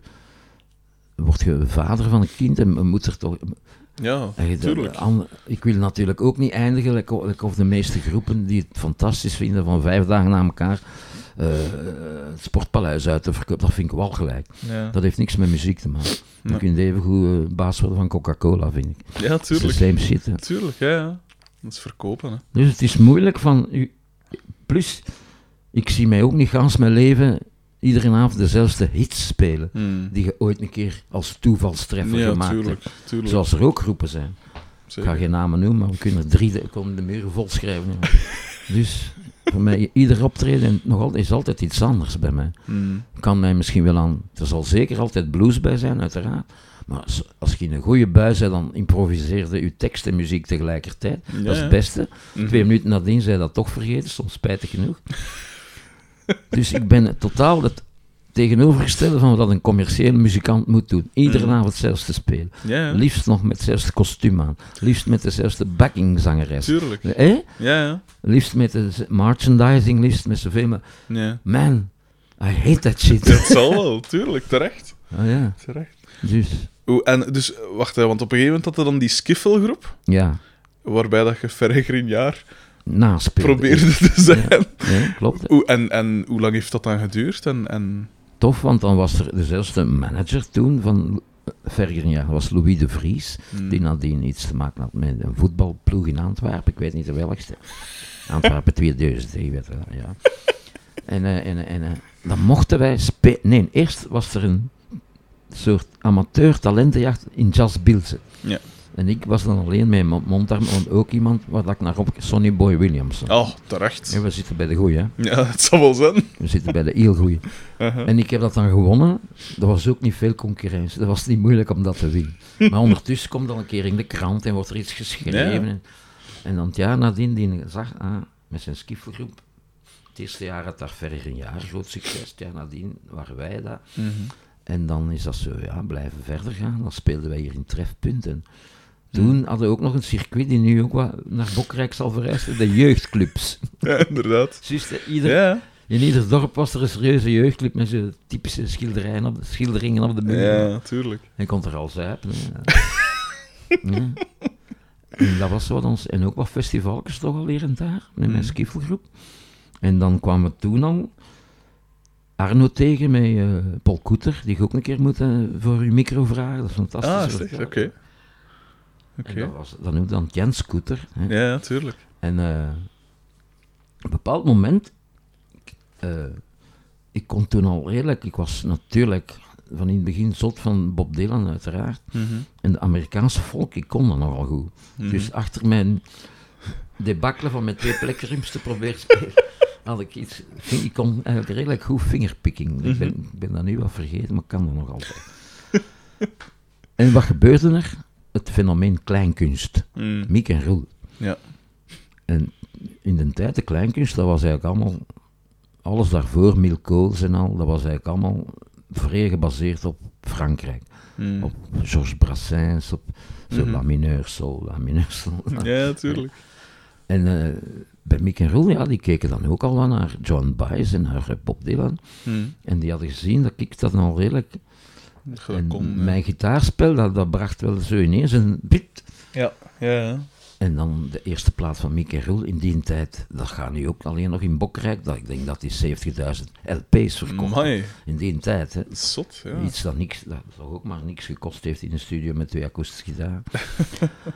word je vader van een kind en moet er toch... Ja, en je- tuurlijk. an- ik wil natuurlijk ook niet eindigen, like of de meeste groepen die het fantastisch vinden van vijf dagen na elkaar eh, het sportpaleis uit te verkopen. Dat vind ik wel gelijk. Ja, Dat heeft niks met muziek te maken. Je Nee. kunt even goed eh, baas worden van Coca-Cola, vind ik. ja tuurlijk. shit, hè. Tuurlijk, ja, ja. Dat is verkopen, hè. Dus het is moeilijk van... Plus, ik zie mij ook niet gans mijn leven iedere avond dezelfde hits spelen. Hm. Die je ooit een keer als toevalstreffer Ja, gemaakt tuurlijk. hebt. tuurlijk. Zoals er ook groepen zijn. Ik ga geen namen noemen, maar we kunnen drie de, komen de muren vol schrijven. ja. dus voor mij, ieder optreden nog altijd, is altijd iets anders bij mij. Hm. Kan mij misschien wel aan... Er zal zeker altijd blues bij zijn, uiteraard. Maar als, als je in een goede bui bent, dan improviseerde je tekst en muziek tegelijkertijd. Ja, Dat is het beste. Mhm. Twee minuten nadien zei dat toch vergeten, soms spijtig genoeg. dus ik ben totaal het tegenovergestelde van wat een commerciële muzikant moet doen. Iedere Mhm. avond hetzelfde spelen. Liefst nog met hetzelfde kostuum aan. Liefst met dezelfde backingzangeres. Tuurlijk. Eh? Ja, ja. Liefst met de merchandising, liefst met zoveel. Maar man, I hate that shit. Dat zal wel, tuurlijk. Terecht. Oh ja, Terecht. dus Oeh, en dus, wacht, hè, want op een gegeven moment had er dan die skiffelgroep, ja, waarbij dat je een jaar naspelen. probeerde te zijn. Ja, ja, klopt. Oeh, en, en hoe lang heeft dat dan geduurd? En, en... Tof, want dan was er dezelfde manager toen van Vergeren, dat was Louis de Vries. Hm. Die nadien iets te maken had met een voetbalploeg in Antwerpen. Ik weet niet de welkste. Antwerpen 2003, weet je wel, ja. En, eh, en, en eh, dan mochten wij spelen. Nee, eerst was er een soort amateur talentenjacht in Jazz Bilze. Ja. En ik was dan alleen met mijn mondarm, want ook iemand waar ik naar op... Sonny Boy Williams. Oh, terecht. Ja, we zitten bij de goeie, hè. Ja, het zal wel zijn. We zitten bij de heel goeie. Uh-huh. En ik heb dat dan gewonnen. Er was ook niet veel concurrentie. Dat was niet moeilijk om dat te winnen. Maar ondertussen komt dan een keer in de krant en wordt er iets geschreven. Ja. En, en dan het jaar nadien, die zag, ah, met zijn skiffelgroep. Het eerste jaar had daar verder een jaar groot succes. Het jaar nadien waren wij dat. Mhm. En dan is dat zo, ja, blijven verder gaan. Dan speelden wij hier in Trefpunten. Toen hadden we ook nog een circuit die nu ook wat naar Bokrijk zal verhuizen. De jeugdclubs. Ja, inderdaad. Ieder, Ja, in ieder dorp was er een serieuze jeugdclub met zo'n typische schilderijen op de, schilderingen op de muur. ja, tuurlijk. En kon er al zuipen. ja. En dat was wat ons... En ook wat festivaljes toch al hier en daar, met mijn Mm. skiffelgroep. En dan kwamen we toen al Arno tegen met eh, Paul Koeter, die ik ook een keer moet eh, voor uw micro vragen. Dat is fantastisch. Ah, zeg, En dat, was, dat noemde dan Jens Koeter. Hè. Ja, ja, tuurlijk. En eh, op een bepaald moment, eh, ik kon toen al redelijk, ik was natuurlijk van in het begin zot van Bob Dylan uiteraard. Mhm. En de Amerikaanse volk, ik kon dat nogal goed. Mhm. Dus achter mijn debakkelen van met twee plekkerums te proberen spelen, had ik iets, ik kon eigenlijk redelijk goed fingerpicking. Ik, ben, ik ben dat nu wel vergeten, maar ik kan dat nog altijd. En wat gebeurde er? Het fenomeen kleinkunst. Mm. Miek en Roel. Ja. En in de tijd, de kleinkunst, dat was eigenlijk allemaal... Alles daarvoor, Milkoos en al, dat was eigenlijk allemaal vrij gebaseerd op Frankrijk. Mm. Op Georges Brassens, op zo. La Mineur Sol, La Mineur Sol. Ja, natuurlijk. En eh, bij Mick en Roel, ja, die keken dan ook al wel naar John Baez en naar eh, Bob Dylan. Mm. En die hadden gezien dat ik dat al redelijk... kon, ja. mijn gitaarspel, dat, dat bracht wel zo ineens een bit. Ja, ja, ja. En dan de eerste plaat van Mick en Roel in die tijd, dat gaat nu ook alleen nog in Bokrijk. Dat, ik denk dat die 70.000 LP's verkocht. Amai, In die tijd, hè. zot, ja. Iets dat, niks, dat toch ook maar niks gekost heeft in een studio met twee akoestische gitaren.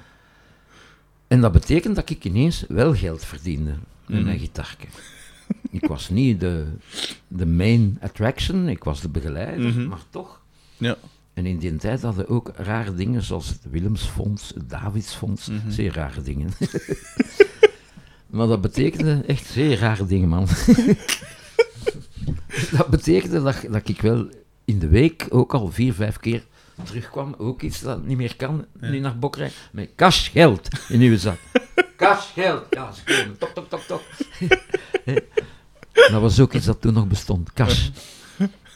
en dat betekent dat ik ineens wel geld verdiende met Mhm. mijn gitaarke. Ik was niet de, de main attraction, ik was de begeleider, Mhm. maar toch. Ja. En in die tijd hadden ook rare dingen zoals het Willemsfonds, het Davidsfonds, Mhm. zeer rare dingen. maar dat betekende echt zeer rare dingen, man. dat betekende dat, dat ik wel in de week ook al vier, vijf keer terugkwam. Ook iets dat niet meer kan, nu naar Bokrijk. Met cashgeld in uw zak. Cashgeld. Ja, ze komen. Tok, tok, tok, tok. dat was ook iets dat toen nog bestond. Cash.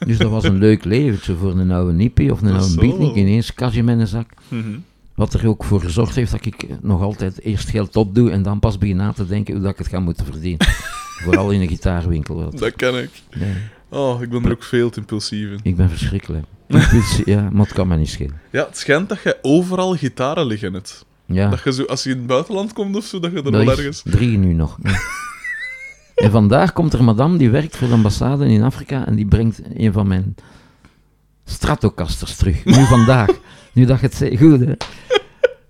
Dus dat was een leuk leventje voor een oude nippie of een oude beatnik. Ineens cash in mijn zak. Mhm. Wat er ook voor gezorgd heeft dat ik nog altijd eerst geld opdoe en dan pas begin na te denken hoe dat ik het ga moeten verdienen. Vooral in een gitaarwinkel. Dat ken ik. Nee, Oh, ik ben er ook veel te impulsief in. ik ben verschrikkelijk. Impulsie- ja, maar het kan me niet schelen. Ja, het schijnt dat je overal gitaren liggen hebt. Ja, Dat je zo, als je in het buitenland komt of zo, dat je er dat wel ergens... drie nu nog. En vandaag komt er een madame die werkt voor de ambassade in Afrika en die brengt een van mijn Stratocasters terug. Nu vandaag. Nu dat je het zegt. Goed, hè?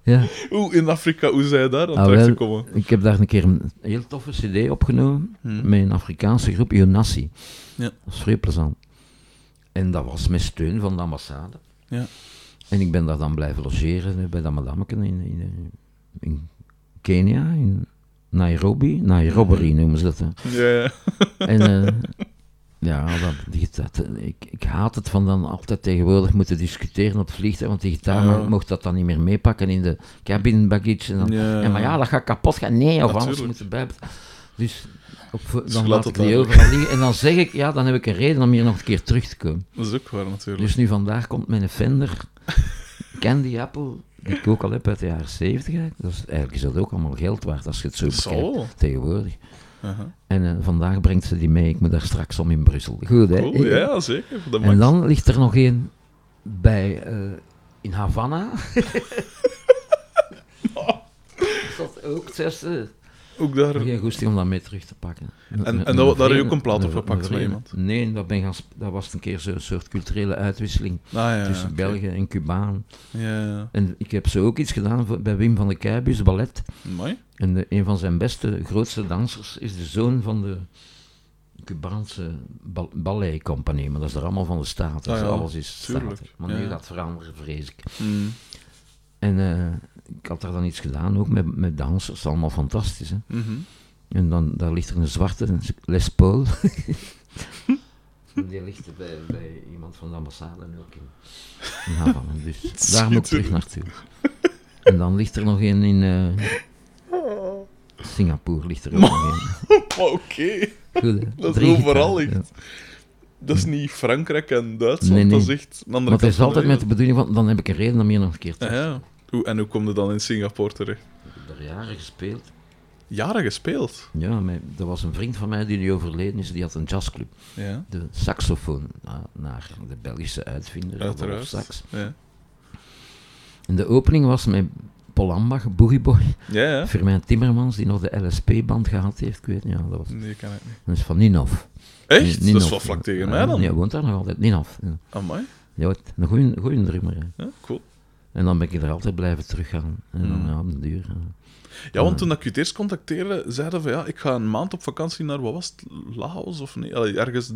Ja. Oeh, in Afrika, hoe zij daar aan Ah, terecht gekomen? Ik heb daar een keer een heel toffe cd opgenomen Hmm. met een Afrikaanse groep, Yonassi. Ja. Dat is vrij plezant. En dat was met steun van de ambassade. Ja. En ik ben daar dan blijven logeren bij dat madameke in, in, in Kenia, in Nairobi. Nairobi noemen ze dat. hè. Ja, ja. En eh, ja, dat, gitaar, ik, ik haat het van dan altijd tegenwoordig moeten discussiëren op het vliegtuig, want die gitaar Ja. mocht dat dan niet meer meepakken in de cabin baggage. En dan, Ja. en maar ja, dat gaat kapot gaan. Nee, of anders moeten bij. Dus op, dan laat ik die overal liggen. En dan zeg ik, ja, dan heb ik een reden om hier nog een keer terug te komen. Dat is ook waar, natuurlijk. Dus nu vandaag komt mijn Fender Candy Apple, die ik ook al heb uit de jaren 70. eigenlijk. Dat is, eigenlijk is dat ook allemaal geld waard als je het zo bekijkt tegenwoordig. En eh, vandaag brengt ze die mee. Ik moet daar straks om in Brussel. Goed, hè? Cool, ja, zeker. En dan ligt er nog één bij, eh, in Havana. Is dat ook het zesde? Ook daar... Geen goesting om dat mee terug te pakken. En- en dat- daar heb je ook een plaat op gepakt met iemand? Nee, dat, ben gaan dat was een keer zo'n soort culturele uitwisseling Ah, ja, tussen oké. België en Cubaan. Ja, ja. En ik heb zo ook iets gedaan voor- bij Wim van de Keibus, ballet. Mooi. En de, een van zijn beste, grootste dansers is de zoon van de Cubaanse bal balletcompagnie. Maar dat is er allemaal van de staat. Dus Ah ja, alles is staat. Maar Ja, nu gaat het veranderen, vrees ik. Mm. En eh, ik had daar dan iets gedaan, ook met, met dansers. Allemaal fantastisch, hè. Mhm. En dan daar ligt er een zwarte Les Paul. Die ligt er bij, bij iemand van de ambassade en ook in, in Havana. Dus daar moet ik terug naartoe. En dan ligt er nog een in eh, Singapore. Ligt er ook nog een. Oké. Dat is overal. Dat is niet Frankrijk en Duitsland, Nee, nee. dat is echt een ja. andere Maar het is altijd met de bedoeling van, dan heb ik een reden om hier nog een keer te Ja, ja. Hoe, en hoe kom je dan in Singapore terecht? Ik heb daar jaren gespeeld. Jaren gespeeld. Ja, maar er was een vriend van mij die nu overleden is, die had een jazzclub. Ja, De saxofoon, na- naar de Belgische uitvinder, uiteraard. Sax. Ja, En de opening was met Paul Ambach, Boogie Boy, ja. ja. Firmijn Timmermans, die nog de LSP-band gehad heeft. Ik weet niet, ja, dat was Nee, kan ik niet. dat is van Ninov. Echt? Ni- dat is wel vlak tegen mij dan. Ja, woont daar nog altijd. Ninov. Ja, Amai. ja een goeie drummer. Ja, cool. En dan ben ik er altijd blijven teruggaan. En dan, Mm. ja, op de duur. ja. Want toen ik je het eerst contacteerde, zeiden van ja, ik ga een maand op vakantie naar, wat was het, Laos of nee? Allee, ergens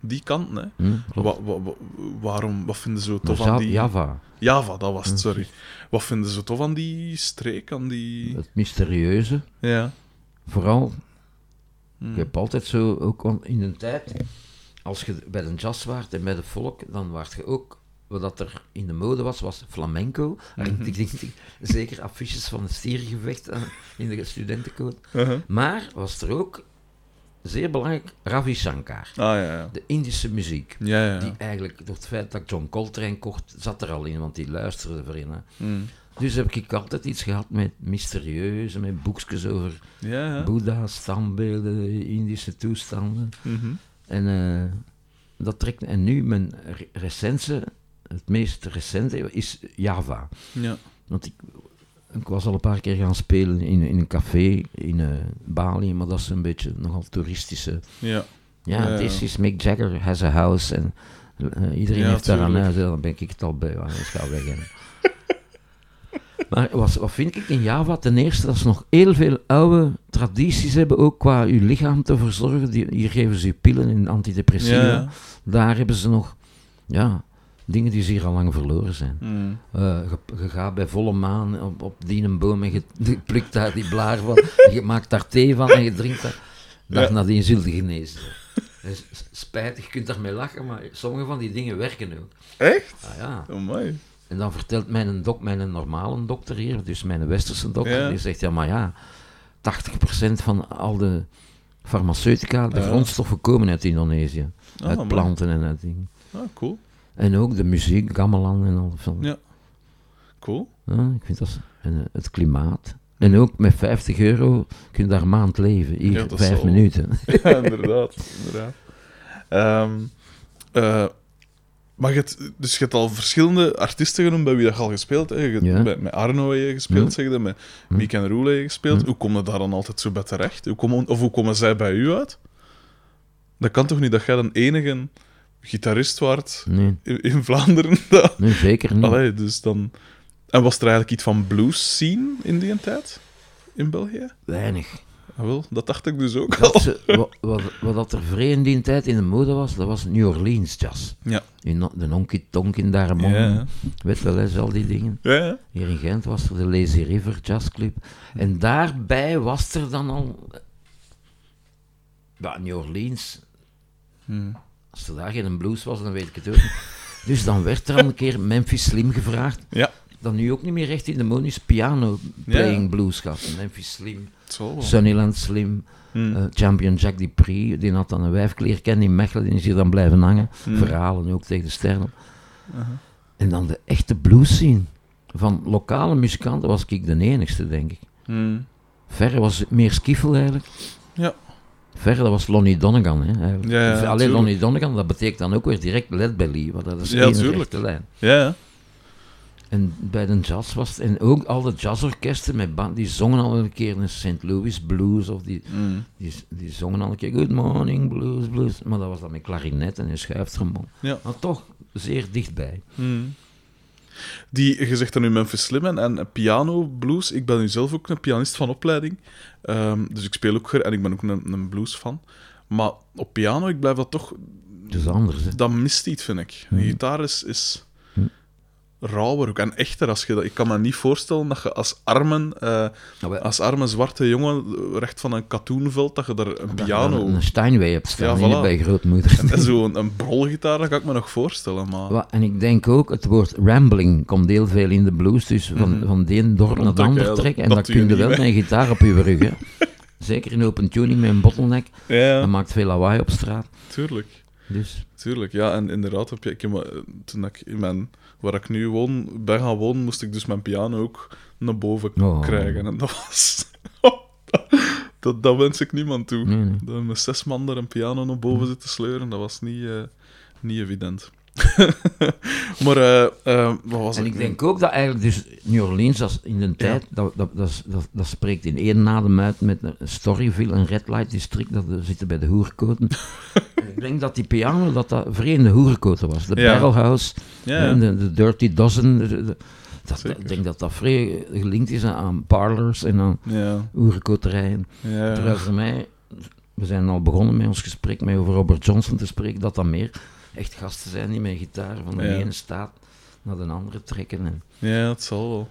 die kant, hè. Hm, klopt. Wa- wa- wa- waarom, wat vinden ze tof aan die... Java, Java, dat was het, Hm. sorry. Wat vinden ze tof aan die streek, aan die... het mysterieuze. Ja. Vooral Hm. Ik heb altijd zo, ook in de tijd, als je bij de jazz waart en bij de volk, dan waart je ook wat er in de mode was, was flamenco. En ik denk, zeker affiches van het stierengevecht eh, in de studentencoat. Uh-huh. Maar was er ook, zeer belangrijk, Ravi Shankar. Ah, ja, ja. De Indische muziek. Ja, ja. Die eigenlijk, door het feit dat ik John Coltrane kocht, zat er al in, want die luisterde voor in. hè. Mm. Dus heb ik altijd iets gehad met mysterieuze, met boekjes over Ja, ja. Boeddha, standbeelden, Indische toestanden. Mhm. En eh, dat trekt. En nu mijn re- recentste, het meest recente is Java. Ja. Want ik, ik was al een paar keer gaan spelen in, in een café in eh, Bali, maar dat is een beetje nogal toeristische. Ja. Ja, ja. is Mick Jagger has a house. En eh, iedereen Ja, heeft daar een tuurlijk. huis. Dan ben ik het al bij. want Ik ga weg. maar wat, wat vind ik in Java? Ten eerste dat ze nog heel veel oude tradities hebben, ook qua je lichaam te verzorgen. Die, hier geven ze je pillen en antidepressiva. Ja. Daar hebben ze nog ja, dingen die ze hier al lang verloren zijn. Mm. Eh, je, je gaat bij volle maan op, op die een boom en je, je plukt daar die blaar van. je maakt daar thee van en je drinkt dat. Dag Ja. nadien zult je genezen. Is spijtig, je kunt daarmee lachen, maar sommige van die dingen werken ook. Echt? Ah, ja. Oh, mooi. En dan vertelt mijn, dok, mijn normale dokter hier, dus mijn westerse dokter, Ja. die zegt, ja maar ja, 80% van al de farmaceutica, de grondstoffen komen uit Indonesië. Ah, uit planten en uit dingen. Ah, cool. En ook de muziek, gamelan en al. Van, Ja. Cool. Ja, ik vind dat... En het klimaat. En ook met 50 euro kun je daar een maand leven. Hier, Ja, vijf zal- minuten. ja, inderdaad. inderdaad. Ehm, eh, maar je hebt, dus je hebt al verschillende artiesten genoemd bij wie dat je al gespeeld hebt. Je hebt Ja. met, met Arno heb je gespeeld, zeg je, met Ja. Miek en Roel heb je gespeeld. Hoe kom je daar dan altijd zo bij terecht? Hoe komen, of hoe komen zij bij u uit? Dat kan toch niet dat jij de enige gitarist waart Nee, in, in Vlaanderen? Dat... nee zeker niet. Allee, dus dan... En was er eigenlijk iets van blues scene in die tijd? In België? Weinig. Ah, wel, dat dacht ik dus ook al. Dat ze, wat, wat, er vrij in die tijd in de mode was, dat was New Orleans jazz. Ja. In de Honky Tonk in Darmon. Ja. Weet wel, hè, al die dingen. Ja, ja. Hier in Gent was er de Lazy River Jazz Club. En daarbij was er dan al... Ja, New Orleans. Hmm. Als er daar geen blues was, dan weet ik het ook niet. Dus dan werd er al een keer Memphis Slim gevraagd. Ja, Dat nu ook niet meer echt in de mode is piano playing Ja. blues gaat. Memphis Slim, het. Sunnyland Slim, Hmm. eh, champion Jack Dupree. Die had dan een wijfkleer kennen in Mechelen. Die is hier dan blijven hangen. Hmm. Verhalen ook tegen de sterren. En dan de echte blues scene. Van lokale muzikanten was ik de enigste, denk ik. Hmm. Verre was meer skiffel eigenlijk. Ja. Verre, dat was Lonnie Donegan. Hè, eigenlijk. Ja, ja, Alleen. Lonnie Donegan, dat betekent dan ook weer direct Led Belly. Want dat is Ja, één rechte lijn. Ja, ja. En bij de jazz was het, en ook al de jazzorkesten met band, die zongen al een keer een St. Louis blues, of die, Hmm. die, die zongen al een keer Good Morning Blues, blues. Maar dat was dan met klarinet en een schuiftrombone. Ja. Maar toch zeer dichtbij. Hmm. Die, je zegt dan nu Memphis Slim en, en piano, blues. Ik ben nu zelf ook een pianist van opleiding. Ehm, dus ik speel ook, en ik ben ook een, een blues fan. Maar op piano, ik blijf dat toch... Het is anders, hè. Dat mist iets, vind ik. Een gitaar is, is. Rauwer ook en echter. Als je dat, ik kan me niet voorstellen dat je als armen, eh, Nou, als arme zwarte jongen, recht van een katoenveld, dat je daar een dat piano... Een Steinway hebt staan Ja, voilà. bij grootmoeder. En zo'n een brolgitaar, dat kan ik me nog voorstellen, maar... En ik denk ook, het woord rambling komt heel veel in de blues, dus van, Mhm. van de een dorp naar de Rondtrekken, ander trekken. En dat je kun je wel met een gitaar op je rug. Hè. Zeker in open tuning met een bottleneck. Ja, Dat maakt veel lawaai op straat. tuurlijk. Dus Tuurlijk, ja. En inderdaad, heb je, ik toen ik in mijn, waar ik nu woon, ben gaan wonen, moest ik dus mijn piano ook naar boven Oh. krijgen. En dat was... dat, dat wens ik niemand toe. nee, nee. Dat met zes man daar een piano naar boven zit te sleuren, dat was niet, eh, niet evident. maar, eh, eh, wat was En het ik denk ook dat eigenlijk dus New Orleans, dat in de tijd, dat, dat, dat, dat, spreekt in één adem uit met een Storyville, een red light district, dat we zitten bij de hoerkoten. en ik denk dat die piano, dat dat vreemde hoerkoten was. De Ja. Barrelhouse, Ja, en de, de Dirty Dozen. de- de- dat, ik denk dat dat vrij gelinkt is aan, parlors en aan ja, hoerenkoterijen. ja. Terwijl voor mij, we zijn al begonnen met ons gesprek met over Robert Johnson te spreken, dat dat meer echt gasten zijn die met gitaar van de Ja. ene staat naar de andere trekken. En ja, het zal wel.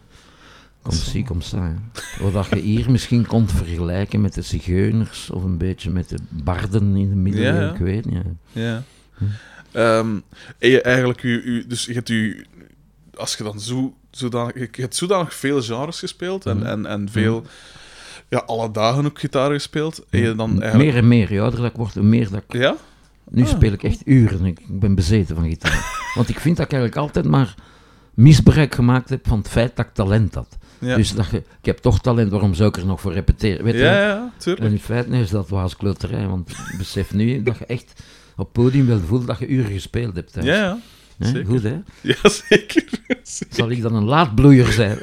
kom zie, kom sta. Wat dat je hier misschien kon vergelijken met de zigeuners of een beetje met de barden in de middeleeuwen, Ja, ja. ik weet niet. Ja. Hm. Ehm, en je eigenlijk, u, u, dus je hebt u, als je dan zo, zodanig, je hebt zodanig veel genres gespeeld en, Mhm. en, en veel, ja, alle dagen ook gitaar gespeeld. En je dan eigenlijk, Meer en meer. Ouder dat ik word, hoe meer dat ik... ja? Nu Ah. speel ik echt uren. Ik ik ben bezeten van gitaar. Want ik vind dat ik eigenlijk altijd maar misbruik gemaakt heb van het feit dat ik talent had. Ja, Dus dat je, ik heb toch talent, waarom zou ik er nog voor repeteren? Weet je ja, wel? ja, tuurlijk. En in feite is dat was kloterij, want besef nu dat je echt op podium wel voelt dat je uren gespeeld hebt. thuis. Ja, ja. Hè? zeker. Goed, hè? Ja, zeker. Zal ik dan een laadbloeier zijn?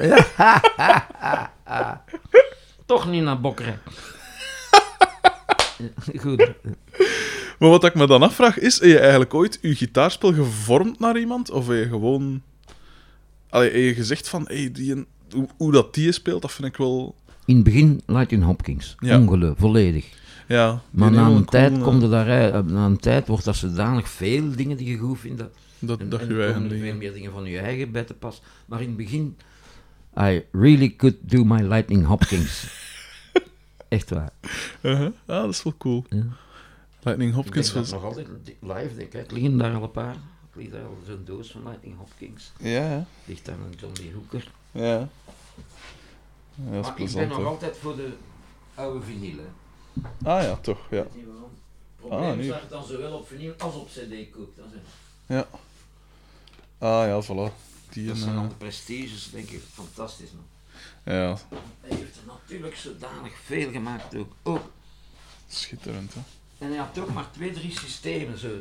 Toch niet naar Bokkerij. Goed. Maar wat ik me dan afvraag, is, heb je eigenlijk ooit je gitaarspel gevormd naar iemand? Of heb je gewoon... Allee, heb je gezegd van, hey, die hoe, hoe dat die speelt, dat vind ik wel... In het begin Lightning Hopkins. Ja. Volledig. Ja, Maar na een tijd cool, komt er daar, eh, na een tijd wordt dat zodanig veel dingen die je goed vindt. Dat, Dat, en, dat en je er eigen komen er dingen. veel meer dingen van je eigen bij te pas. Maar in het begin, I really could do my Lightning Hopkins. Echt waar. Uh-huh. Ja, dat is wel cool. Ja. Lightning Hopkins was... nog altijd live, denk ik. Het liggen daar al een paar. Ik daar al zo'n doos van Lightning Hopkins. Ja, ja. Ligt daar een John Lee Hooker. Ja. Ja, dat is maar ik ben nog altijd voor de oude vinyl. hè. Ah ja, toch, ja. Weet je waarom? Het probleem Ah, is nu. dat je dan zowel op vinyl als op cd koopt. Ja. Ah ja, voilà. Die dat een, zijn eh, al de prestiges, denk ik, fantastisch. Man. Ja, Hij heeft er natuurlijk zodanig veel gemaakt ook. ook. schitterend, hè. En hij had ook maar twee, drie systemen zo, eh,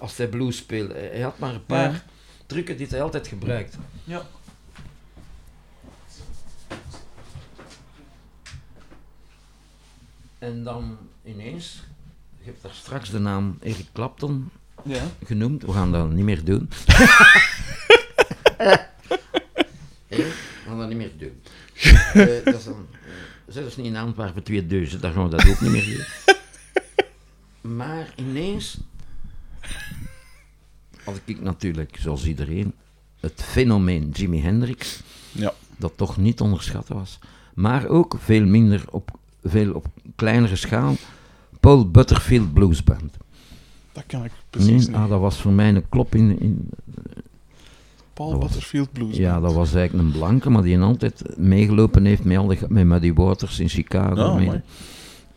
als hij blues speelde. Hij had maar een paar Ja. trucken die hij altijd gebruikt. Ja. En dan ineens, je hebt daar straks de naam Eric Clapton Ja. genoemd. We gaan dat niet meer doen. Hé, we gaan dat niet meer doen. Eh, dat is dan, eh, zelfs niet in Antwerpen 2000, daar gaan we dat ook niet meer doen. Maar ineens had ik natuurlijk, zoals iedereen, het fenomeen Jimi Hendrix, Ja. dat toch niet te onderschatten was. Maar ook veel minder op, veel op kleinere schaal, Paul Butterfield Blues Band. Dat kan ik precies Nee, ah, niet. dat was voor mij een klop in. in Paul dat was- Butterfield Blues. ja, Band. dat was eigenlijk een blanke, maar die altijd meegelopen heeft met, al de, met Muddy Waters in Chicago. Ah, mee.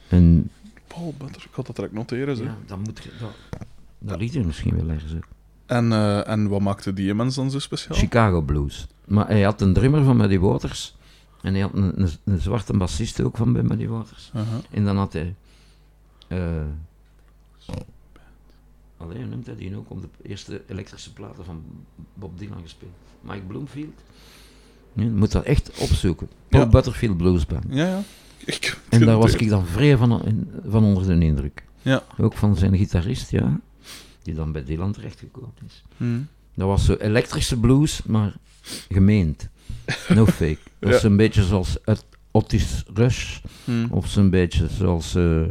en Paul Butter, ik had dat direct noteren. Zo. ja, dat moet je. Dat, dat liet er misschien wel ergens ook. En, eh, en wat maakte die mens dan zo speciaal? Chicago Blues. Maar hij had een drummer van Muddy Waters. En hij had een, een, een zwarte bassist ook van bij Muddy Waters. En dan had hij. eh Alleen hoe noemt hij die ook op de eerste elektrische platen van Bob Dylan gespeeld? Mike Bloomfield? Je moet dat echt opzoeken. Paul Ja. Butterfield Blues Band. Ja, ja. Ik En daar was ik dan vrij van, van onder de indruk. Ja. Ook van zijn gitarist, ja. Die dan bij Dylan terechtgekomen is. Hm. Dat was zo elektrische blues, maar gemeend. No fake. Dat is Ja. een beetje zoals Ot- Otis Rush. Hm. Of zo'n beetje zoals eh,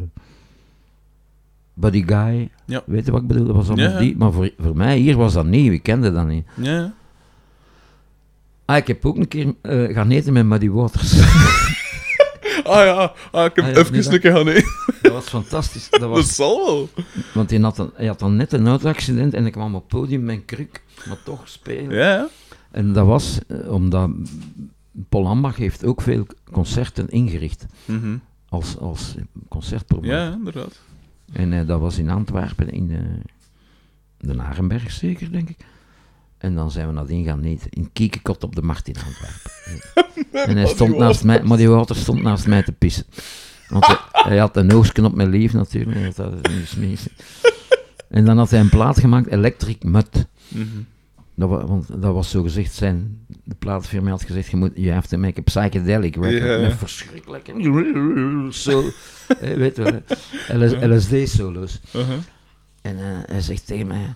Buddy Guy. Ja. Weet je wat ik bedoel? Dat was allemaal Ja, die. Maar voor, voor mij hier was dat nieuw. Ik kende dat niet. Ja. Ah, ik heb ook een keer eh, gaan eten met Muddy Waters. Ah ja, ah, ik heb Ah, ja, even nee, een keer gaan nee. dat was fantastisch. Dat Dat was, zal wel. want hij had, een, hij had dan net een auto-accident en ik kwam op het podium met een kruk, maar toch spelen. Ja. En dat was eh, omdat Paul Hambach heeft ook veel concerten ingericht Mhm. als, als concertpromotor. Ja, inderdaad. En eh, dat was in Antwerpen, in de, de Narenberg zeker, denk ik. En dan zijn we nadien gaan eten, in Kiekekot op de Markt in Antwerpen. en hij stond naast mij, maar die water stond naast mij te pissen. Want hij, hij had een oogstje op mijn lief natuurlijk, dat niet gesmeed. En dan had hij een plaat gemaakt, Electric Mud. Mhm. Dat was, want dat was zo gezegd zijn, de plaatfirma had gezegd, je moet, you have to make a psychedelic record. Ja. Met verschrikkelijk, zo, eh, weet wel, LSD-solo's. Uh-huh. En eh, hij zegt tegen mij,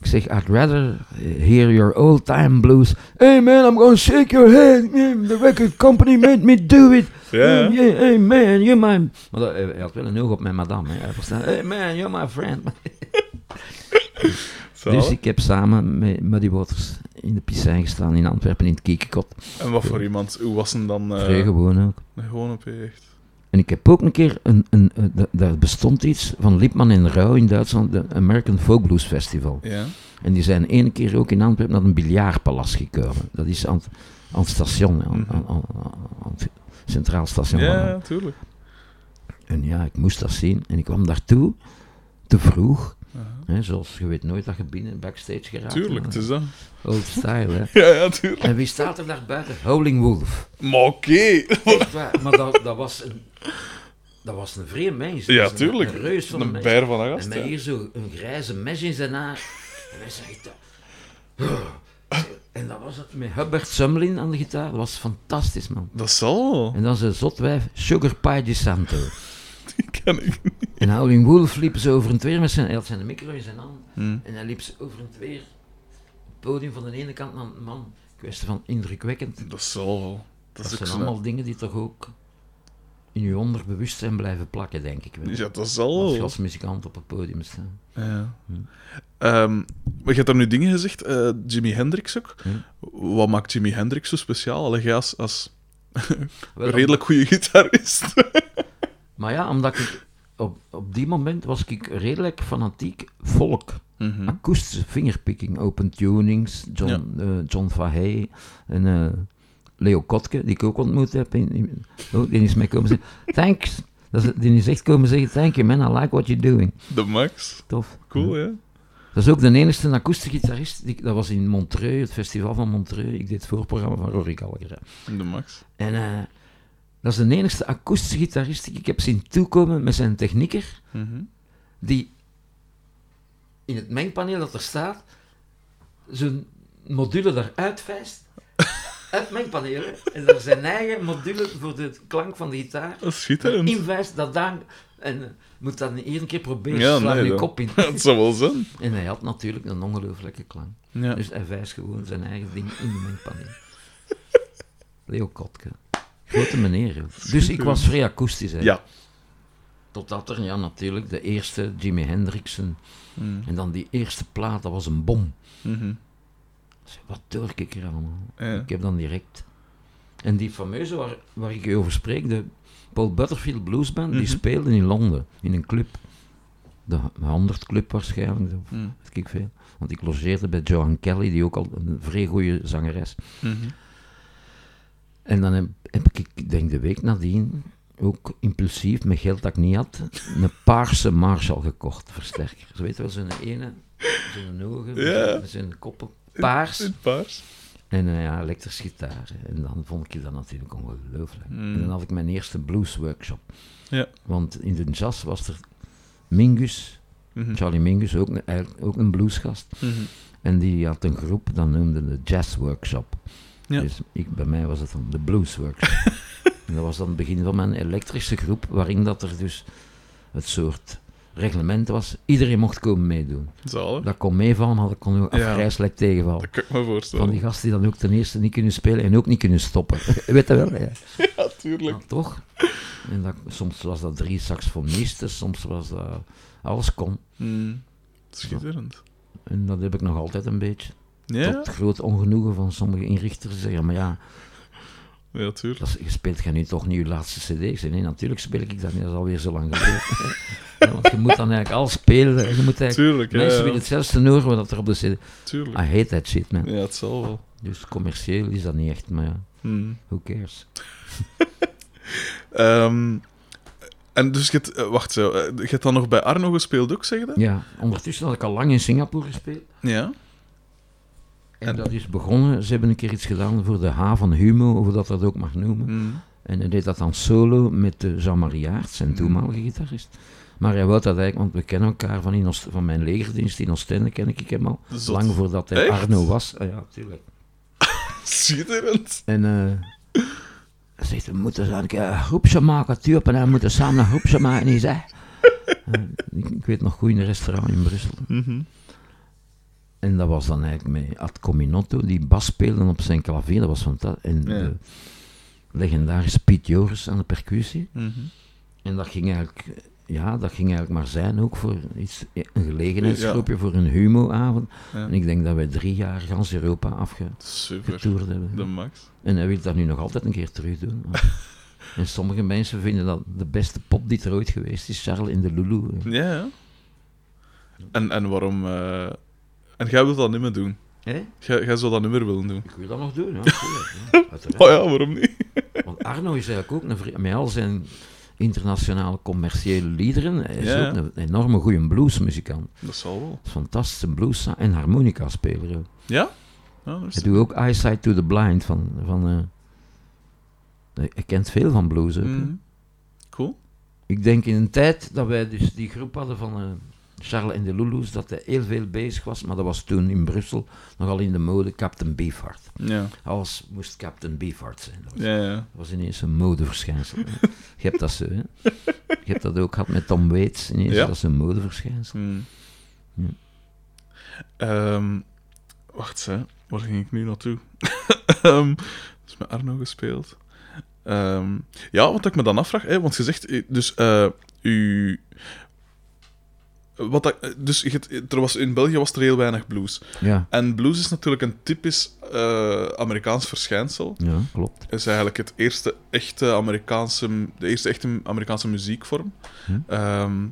ik zeg, I'd rather hear your old time blues. Hey man, I'm gonna shake your head. Mm, The record company made me do it. Yeah, hey man, you're my... Maar dat, hij had wel een oog op mijn madame. Hè. Hij verstaan, hey man, you're my friend. Zalig. Dus ik heb samen met Muddy Waters in de piscijn gestaan in Antwerpen in het Kiekekot. En wat voor iemand? Hoe was hem dan? eh Vrij gewoon ook. Gewoon op echt. En ik heb ook een keer, een, een, een, da- daar bestond iets van Lipman en Rauw in Duitsland, de American Folk Blues Festival. Ja. En die zijn ene keer ook in Antwerpen naar een biljartpalas gekomen. Dat is aan, het- aan het station, aan, Mhm. aan, aan- aan het centraal station. Ja, tuurlijk. En ja, ik moest dat zien. En ik kwam daartoe, te vroeg. Hè, zoals je weet nooit dat je binnen backstage geraakt. Tuurlijk, het is dat. Old style, hè. Ja, ja, tuurlijk. En wie staat er daar buiten? Howling Wolf. Maar oké. Maar dat, dat was een... Dat was een vreemd mens. Ja, een- tuurlijk. Een reus van een, Een bijer van een En gast, met ja. hier zo een grijze mes in zijn haar. En wij zeggen dat. En dat was het met Hubbard Sumlin aan de gitaar. Dat was fantastisch, man. Dat zal wel. En dan zijn zotwijf Sugar Pie de Santo. Die ken ik niet. En Howling Wolf liep ze over een tweer met zijn... Hij had zijn micro in zijn hand. Hm. En hij liep ze over een tweer. Het podium van de ene kant naar de man. Kwestie van indrukwekkend. Dat zal wel. Dat, is zijn zo. allemaal dingen die toch ook in je onderbewustzijn blijven plakken, denk ik wel. Ja, dat zal Als je als muzikant op het podium staat. Ja. Hm. Maar je hebt daar nu dingen gezegd, eh, Jimi Hendrix ook. Hm. Wat maakt Jimi Hendrix zo speciaal? Allee, jij als, als redelijk goede gitarist. Maar ja, omdat ik op, op die moment was ik redelijk fanatiek volk. Mhm. Akoestische fingerpicking, open tunings, John, eh, John Fahey en eh, Leo Kotke, die ik ook ontmoet heb. In, in- oh, die is mij komen zeggen, thanks. Dat is, die is echt komen zeggen, thank you man, I like what you're doing. De Max. Tof. Cool, ja. Dat is ook de enige akoestische gitarist, die, dat was in Montreux, het festival van Montreux. Ik deed het voorprogramma van Rory Gallagher. De Max. En eh, dat is de enige akoestische gitarist die ik heb zien toekomen met zijn technieker, Mhm. die in het mengpaneel dat er staat, zijn module eruit vijst. Uit mengpaneel. En daar zijn eigen module voor de klank van de gitaar. Dat is schitterend. Invijst dat dan. En eh, moet dan één keer proberen, Ja, slaan nee, je kop in. Dat zou wel zijn. En hij had natuurlijk een ongelooflijke klank. Ja. Dus hij wijst gewoon zijn eigen ding in de mengpaneel. Leo Kotke. Grote meneer. joh. Dus ik was vrij akoestisch. Hè. Ja. Totdat er, ja, natuurlijk, de eerste Jimi Hendrixen. Mm. En dan die eerste plaat, dat was een bom. Mhm. Wat doe ik er allemaal? Ja. Ik heb dan direct. En die fameuze waar, waar ik je over spreek, de Paul Butterfield Blues Band, die Mhm. speelde in Londen, in een club. De 100 Club waarschijnlijk, of Mm. weet ik veel. Want ik logeerde bij Joan Kelly, die ook al een vrij goede zangeres. Mhm. En dan heb, heb ik, ik denk de week nadien, ook impulsief, met geld dat ik niet had, een paarse Marshall gekocht, versterker. Zo weet je wel, zo'n ene, zo'n ogen, Ja. zijn koppen, paars. In paars. En eh, ja, elektrische gitaar. En dan vond ik dat natuurlijk ongelooflijk. Mm. En dan had ik mijn eerste blues workshop. Ja. Want in de jazz was er Mingus, Mhm. Charlie Mingus, ook, een- eigenlijk ook een bluesgast. Mhm. En die had een groep, dat noemde de Jazz Workshop. Ja. Dus ik, bij mij was het dan de Blues Workshop. en dat was dan het begin van mijn elektrische groep, waarin dat er dus het soort reglement was. Iedereen mocht komen meedoen. Zalig. Dat kon meevallen, maar dat kon ook Ja. afgrijselijk tegenvallen. Dat kan ik me voorstellen. Van die gasten die dan ook ten eerste niet kunnen spelen en ook niet kunnen stoppen. Weet je wel? Ja. Ja, tuurlijk. Maar toch. En dat, soms was dat drie saxofonisten, soms was dat... Alles kon. Mm. Schitterend. En dat heb ik nog altijd een beetje. Ja? Tot groot ongenoegen van sommige inrichters. Zeggen, maar ja, Ja, tuurlijk. dat je speelt jij nu toch niet je laatste cd? Nee, natuurlijk speel ik dat niet. Dat is alweer zo lang geleden. Ja, want je moet dan eigenlijk alles spelen. Je moet eigenlijk... Tuurlijk. Mensen willen hetzelfde horen wat er op de cd... Tuurlijk. I hate that shit, man. Ja, het zal wel. Dus commercieel is dat niet echt, maar ja, Mm. who cares? Ehm, en dus je hebt, eh, wacht zo, eh, je hebt dan nog bij Arno gespeeld ook, zeg je dat? Ja, ondertussen had ik al lang in Singapore gespeeld. Ja. En, dat is begonnen, ze hebben een keer iets gedaan voor de H van Humo, of dat dat ook mag noemen. Mm. En hij deed dat dan solo met Jean-Marie zijn toenmalige gitarist. Maar hij wou dat eigenlijk, want we kennen elkaar van, in Oost- van mijn legerdienst in Oostende, ken ik hem al. Zot. Lang voordat hij Echt? Arno was. Ah, ja, tuurlijk. Schitterend. En eh, hij zegt, we moeten zo een groepje maken, Tuurp, en we moeten samen een groepje maken. En hij zei, eh, ik, ik weet nog goed in een restaurant in Brussel. Mhm. En dat was dan eigenlijk met Ad Cominotto, die bas speelde op zijn klavier, dat was fantastisch. En Ja. de legendarische Piet Joris aan de percussie. Mhm. En dat ging eigenlijk, ja, dat ging eigenlijk maar zijn ook voor iets, een gelegenheidsgroepje voor een humoavond. Ja. En ik denk dat wij drie jaar gans Europa afgetoerd hebben. De max. En hij wil dat nu nog altijd een keer terug doen. En sommige mensen vinden dat de beste pop die er ooit geweest is, Charles in de Lulu. Ja, ja. En, en waarom... eh, En jij wilt dat niet meer doen? Hé? Jij, jij zou dat niet meer willen doen? Ik wil dat nog doen. Uiteraard. Oh ja, waarom niet? Want Arno is eigenlijk ook een vri- met al zijn internationale commerciële liederen. Hij is Ja, ook een enorme goede bluesmuzikant. Dat zal wel. Fantastische blues en harmonica-speler ook. Ja? Ja, dat is... Hij doet ook Eyesight to the Blind van. van eh, hij kent veel van blues ook. hè. Mhm. Cool. Ik denk in een tijd dat wij dus die groep hadden van eh, Charles en de Lulu's, dat hij heel veel bezig was, maar dat was toen in Brussel nogal in de mode Captain Beefheart. Ja. Alles moest Captain Beefheart zijn. Dat was, Ja, ja. dat was ineens een modeverschijnsel. Je hebt dat zo, hè? Je hebt dat ook gehad met Tom Waits, ineens Ja. dat is een modeverschijnsel. Hmm. Ehm, wacht, hè. waar ging ik nu naartoe? Dat is met Arno gespeeld. Ehm, ja, wat ik me dan afvraag, hè, want je zegt, eh, dus eh, u. Wat dat, dus er was, in België was er heel weinig blues. Ja, En blues is natuurlijk een typisch eh, Amerikaans verschijnsel. ja, klopt. Het is eigenlijk het eerste echte Amerikaanse, de eerste echte Amerikaanse muziekvorm. Hm. Ehm,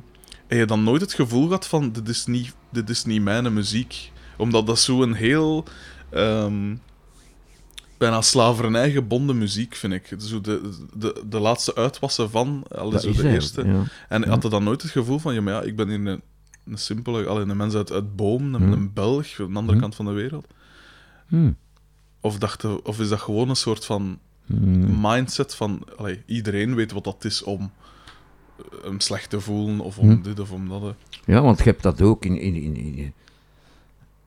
heb je dan nooit het gevoel gehad van, dit is niet, dit is niet mijn muziek? Omdat dat zo'n heel... ehm, bijna slavernij gebonden muziek, vind ik. Zo de, de, de laatste uitwassen van, al is de eerste. ja. En Ja. had je dan nooit het gevoel van, ja, maar ja, ik ben hier een, een simpele, alleen een mens uit, uit Boom, een, Hm. een Belg, aan de andere Hm. kant van de wereld? Hm. Of, dacht of is dat gewoon een soort van mindset van allee, iedereen weet wat dat is om eh, hem slecht te voelen of om dit of om dat. Ja, want je hebt dat ook in, in, in, in,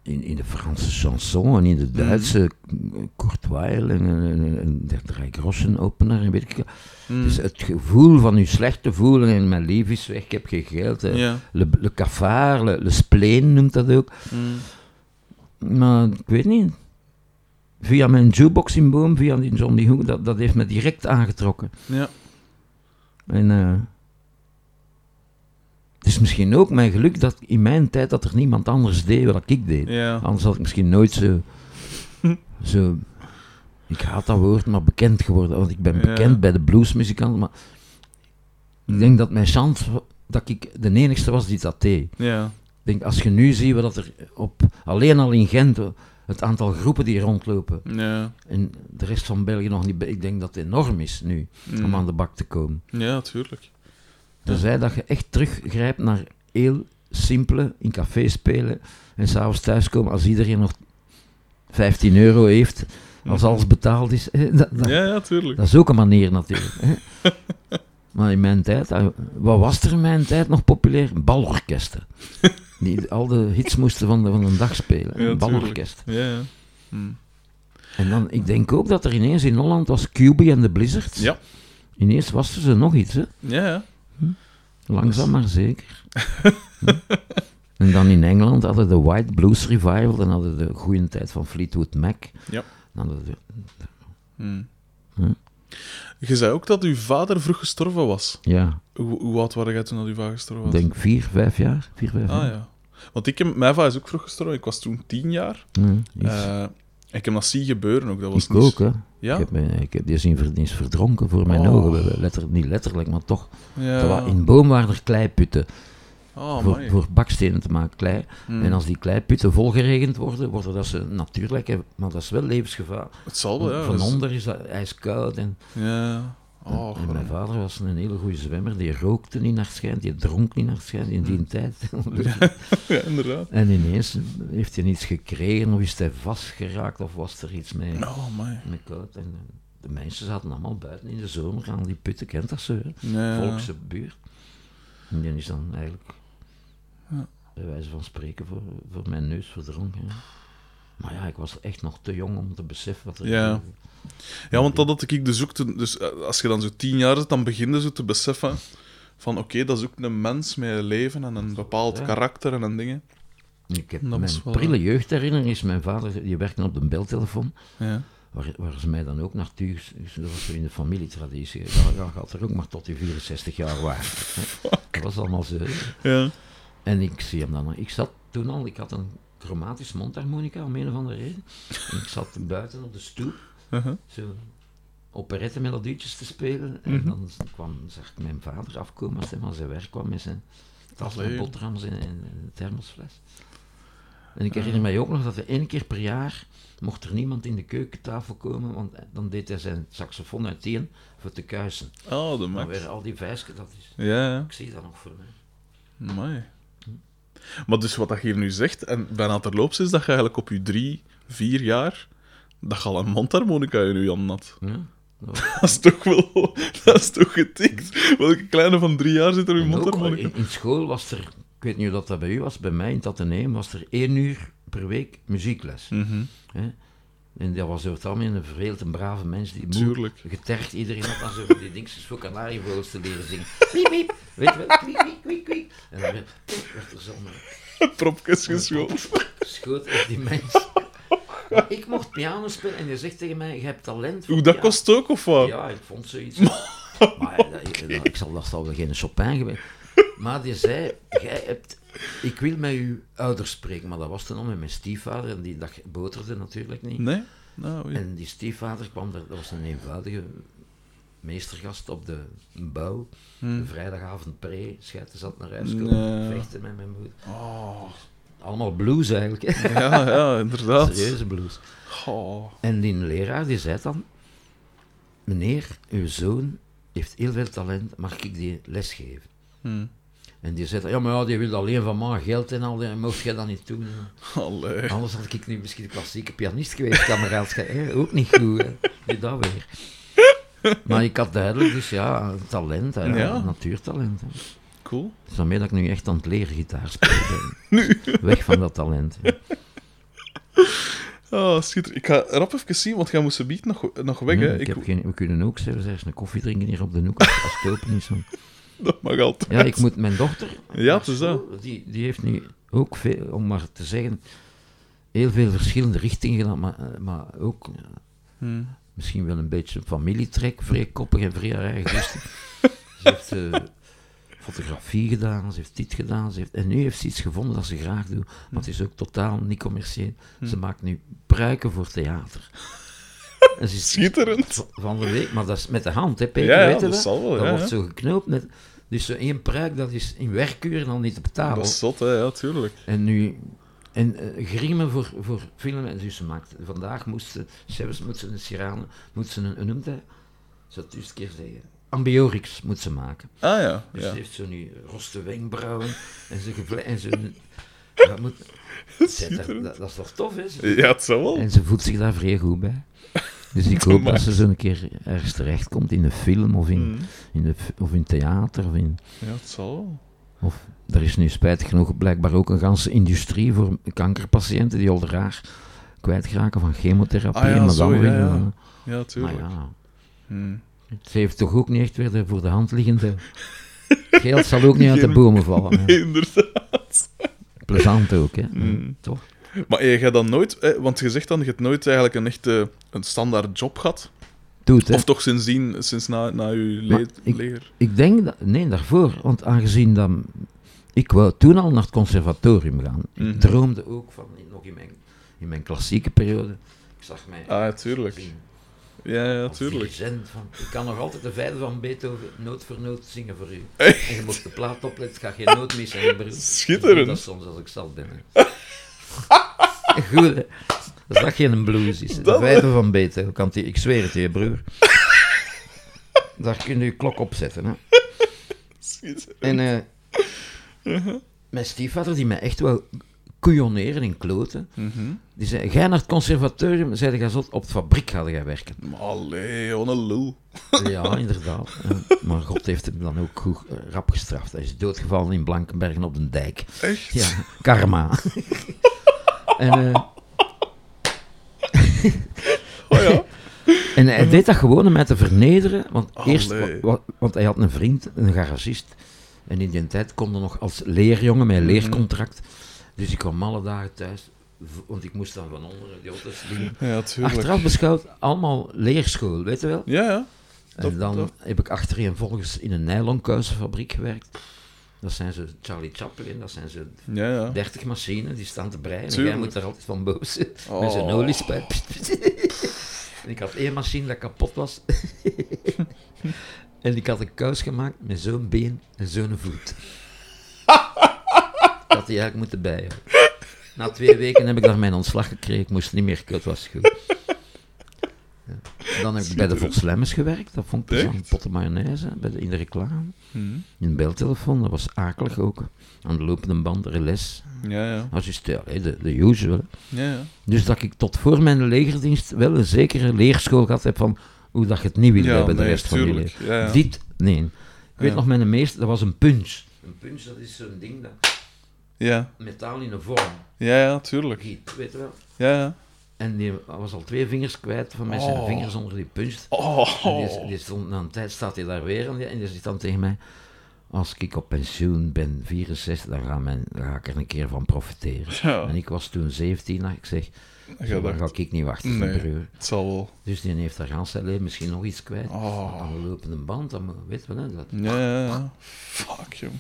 in, in de Franse chanson en in de Duitse mm, Kurt Weill en, en, en, en der Drei Groschen opener en weet ik. Mm. Dus het gevoel van je slecht te voelen en mijn lief is weg, ik heb geen geld. ja. Le, le cafard, le, le spleen noemt dat ook. Mm. Maar ik weet niet. Via mijn jukebox in Boom, via die Johnny Hoek, dat, dat heeft me direct aangetrokken. ja. En eh, het is misschien ook mijn geluk dat in mijn tijd dat er niemand anders deed wat ik deed. Ja. Anders had ik misschien nooit zo, zo ik haat dat woord, maar bekend geworden. Want ik ben Ja. bekend bij de bluesmuzikanten, maar ik denk dat mijn chance, dat ik de enigste was die dat deed. Ja. Ik denk, als je nu ziet wat er op, alleen al in Gent, het aantal groepen die rondlopen, Ja. en de rest van België nog niet, ik denk dat het enorm is nu, Mm. om aan de bak te komen. Ja, tuurlijk. Tenzij dat je echt teruggrijpt naar heel simpele, in café spelen en s'avonds thuiskomen als iedereen nog 15 euro heeft, als alles betaald is. hè, Dat, dat, Ja, ja, tuurlijk. dat is ook een manier natuurlijk. Hè. Maar in mijn tijd, eh, wat was er in mijn tijd nog populair? Balorkesten. Die al de hits moesten van de, van een dag spelen. Ja, balorkest. Ja, ja. Mm. En dan, ik denk ook dat er ineens in Holland was QB en de Blizzards. Ja. Ineens was er zo nog iets, hè. Ja, ja. Langzaam maar zeker. Hm. En dan in Engeland hadden de White Blues Revival, dan hadden de goede tijd van Fleetwood Mac. Ja. Dan hadden de, Mm. Hm. Je zei ook dat uw vader vroeg gestorven was. ja, Hoe, hoe oud was jij toen dat uw vader gestorven ik was? denk vier, vijf jaar. Vier, vijf Ah jaar. ja. Want ik mijn vader is ook vroeg gestorven. Ik was toen tien jaar. Hm, ik heb dat zien gebeuren ook. Dat was ik niet- ook, hè. Ja? Ik heb, me- ik heb die zien ver- die is verdronken voor mijn Oh. ogen. Letter, niet letterlijk, maar toch. ja. In Boom waren er kleiputten Oh, voor, bakstenen te maken, klei. Hmm. En als die kleiputten volgeregend worden, worden dat ze natuurlijk, maar dat is wel levensgevaar. Het zal wel, ja. Van is- onder is dat ijskoud en Ja. Oh, en mijn vader was een hele goede zwemmer, die rookte niet naar schijnt, die dronk niet naar schijnt in die tijd. ja, inderdaad. en ineens heeft hij iets gekregen of is hij vastgeraakt of was er iets mee, Oh, mee koud. En eh, de mensen zaten allemaal buiten in de zomer aan die putten, kent dat zo? Ja. volkse buurt. En die is dan eigenlijk, Ja. bij wijze van spreken, voor, voor mijn neus verdronken. Maar ja, ik was echt nog te jong om te beseffen wat er Ja. gebeurde. Ja, want dat had ik dus ook... te- dus eh, als je dan zo tien jaar zit, dan begin je zo te beseffen van oké, dat is ook een mens met een leven en een bepaald Ja. karakter en, en dingen. Ik heb Dat mijn wel- prille jeugdherinnering is mijn vader, die werkte op de beltelefoon, Ja. waar, waar ze mij dan ook naartoe, dat was in de familietraditie, ja, gaat er ook maar tot die 64 jaar hè. Dat was allemaal zo. Ja. En ik zie hem dan, ik zat toen al, ik had een chromatisch mondharmonica om een of andere reden. En ik zat buiten op de stoep, Uh-huh. zo operettemelodietjes te spelen. En Mhm. dan kwam, zag ik mijn vader afkomen als hij van zijn werk kwam met zijn tas met en, en een thermosfles. En ik herinner mij ook nog dat er één keer per jaar mocht er niemand in de keukentafel komen, want dan deed hij zijn saxofoon uiteen voor te kuisen. Oh, de max. werden al die vijsken, dat is... Ja, ja. Ik zie dat nog voor mij. Amai. Maar dus wat dat hier nu zegt, en bijna terloops is dat je eigenlijk op je drie, vier jaar, dat al een mondharmonica in je hand had. Ja, dat is toch wel... Dat is toch getikt? Welke kleine van drie jaar zit er in En mondharmonica? in, in school was er, ik weet niet hoe dat, dat bij u was, bij mij in het ateneum was er één uur per week muziekles. Mhm? En dat was over het algemeen een verveeld, een brave mens die moe, Tuurlijk. getergd iedereen had aan zo die dingetjes voor kanarievogels te leren zingen. Piep, piep, weet je wel, kwiek, kwiek, kwiek, kwiek. En dan werd, werd er zo'n Propjes geschoten. schoot op die mens. Piano spelen en je zegt tegen mij, je hebt talent voor Hoe, dat piano. kost ook, of wat? Ja, ik vond zoiets. maar eh, dat- ik zal, dat zal wel geen Chopin geweest. Maar die zei, jij hebt... Ik wil met uw ouders spreken, maar dat was toen al met mijn stiefvader en die dat boterde natuurlijk niet. Nee? Nou, oei. En die stiefvader kwam er, dat was een eenvoudige meestergast op de bouw. De vrijdagavond pre, schijten zat naar huis komen, Nee. vechten met mijn moeder. Oh. Allemaal blues eigenlijk, hè. Ja, ja, inderdaad. serieuze blues. Oh. En die leraar die zei dan, meneer, uw zoon heeft heel veel talent, mag ik die lesgeven? Hm. En die zei, dan, ja, maar ja, die wil alleen van mij geld en al, en mocht jij dat niet doen? Allee. Anders had ik nu misschien klassieke pianist geweest, kameraad. Ook niet goed, hè? Dat weer. Maar ik had duidelijk, dus ja, talent, hè, Ja. natuurtalent. Hè. Cool. Dus daarmee dat ik nu echt aan het leren gitaar spelen ben. Weg van dat talent. Oh, schitterend. Ik ga rap even zien, want jij moest ze biedt nog, nog weg, hè. ik Ik, heb geen, we kunnen ook zelfs een koffie drinken hier op de hoek, als als het is. Zo. Dat mag altijd. Ja, ik moet mijn dochter. Ja, het is dat. Die, die heeft nu ook veel, om maar te zeggen, heel veel verschillende richtingen gedaan, maar, eh, maar ook eh, Hm. misschien wel een beetje een familietrek, vrij koppig en vrij eigen goesting. Ze heeft eh, fotografie gedaan, ze heeft dit gedaan, ze heeft, en nu heeft ze iets gevonden dat ze graag doet, maar het is ook totaal niet commercieel. Ze maakt nu pruiken voor theater. En ze is Schitterend. Van de week, maar dat is met de hand, hè, Peter, Ja, dat wel? zal wel, Dat ja, wordt zo geknoopt. Met, dus zo één pruik, dat is in werkuren al niet te betalen. Dat is zot, hè. Ja, tuurlijk. En nu... En eh, griemen voor, voor film en dus ze maakt. Vandaag moest ze, zelfs moet ze een sirane, moet ze een, hoe noemt hij? Ik zal het eens een keer zeggen. Ambiorix moet ze maken. Ah, ja. Dus ja. ze heeft zo nu roste wenkbrauwen en ze en ze... Dat, moet, dat, dat, dat is toch tof, hè? Ze- Ja, het zal wel. En ze voelt zich daar vrij goed bij. Dus ik hoop dat ze zo een keer ergens terechtkomt in een film of in, Mm. in, de, of in theater. Of in, Ja, het zal wel. of, er is nu spijtig genoeg blijkbaar ook een ganse industrie voor kankerpatiënten die al raar kwijtraken van chemotherapie. Ah ja, maar zo, dan ja, weer, ja. eh, Ja, Maar tuurlijk. ja. Ze heeft toch ook niet echt weer de voor de hand liggende... Geld zal ook niet uit de bomen vallen. hè. Inderdaad. Plezant ook, hè. Mm. Toch? Maar je gaat dan nooit... eh, want je zegt dan, je hebt nooit eigenlijk een echte een standaard job gehad. Doet, hè. Of toch sindsdien, sinds na, na je Maar le ik- leger. Ik denk dat, nee, daarvoor, want aangezien dat. Ik wou toen al naar het conservatorium gaan. Mhm. Ik droomde ook van, nog in mijn, in mijn klassieke periode. Ik zag mij. Ah, tuurlijk. zien Ja, ja, als tuurlijk. dirigent van, ik kan nog altijd de vijfde van Beethoven noot voor noot zingen voor u. Echt? En je mocht de plaat opletten, ga geen noot missen. broer. Schitterend. Dat soms als ik zat ben. Goed, hè. Als dat geen blues is. De Dat, vijfde van Beethoven, kan die, ik zweer het je, broer. Daar kun je je klok op zetten, hè. Schitterend. En eh, mijn stiefvader, die mij echt wel koeioneren en kloten, Mhm. die zei, jij naar het conservatorium, zei hij zot, op de fabriek ga jij werken. Allee, wat. Ja, inderdaad. Maar God heeft hem dan ook goed eh, rap gestraft. Hij is doodgevallen in Blankenbergen op de dijk. Echt? Ja, karma. en, eh, Oh ja. en hij deed dat gewoon om mij te vernederen, want, eerst, Allee. want hij had een vriend, een garagist, en in die tijd kon er nog als leerjongen met een leercontract. Dus ik kwam alle dagen thuis, want ik moest dan van onderen die auto's doen. Ja, tuurlijk. Achteraf beschouwd, allemaal leerschool, weet je wel? Ja, ja. En dan heb ik achtereenvolgens in een nylonkousenfabriek gewerkt. Dat zijn ze Charlie Chaplin, dat zijn ze Ja, ja. 30 machines die staan te breien. En jij moet er altijd van boos zijn. Oh. Met zijn oliespijp. En ik had één machine dat kapot was. en ik had een kous gemaakt met zo'n been en zo'n voet. Had die eigenlijk moeten bijhouden. Na twee weken heb ik daar mijn ontslag gekregen. Ik moest niet meer kut, was goed. Ja. Dan heb ik bij de Volslemmers gewerkt. Dat vond ik Echt? plezant. Potten mayonaise bij de, in de reclame. Mhm. In de beltelefoon, dat was akelig ook. Aan de lopende band, relais. Ja, ja. Dat is juist, ja, de, de usual. ja, ja. Dus dat ik tot voor mijn legerdienst wel een zekere leerschool gehad heb van hoe dat je het niet wil Ja, hebben de nee, rest van je leven. Ja, ja. Dit, nee. Ik weet nog, mijn meester, dat was een punch. Een punch, dat is zo'n ding dat Ja, metaal in een vorm ja, ja, tuurlijk. giet, weet je wel. Ja, ja. En die was al twee vingers kwijt van mij, zijn Oh. vingers onder die punch. Oh, En die, die stond, na een tijd staat hij daar weer en die, en die zegt dan tegen mij, als ik op pensioen ben, 64, dan ga, dan ik er een keer van profiteren. Ja. En ik was toen 17, ik zeg, zo, dacht, ga ik niet wachten, Nee. broer. het zal wel. Dus die heeft daar gans zijn leven misschien nog iets kwijt. Oh. Aan de lopende band, dan weet je wel, dat... Ja, ja, ja. Fuck, jong.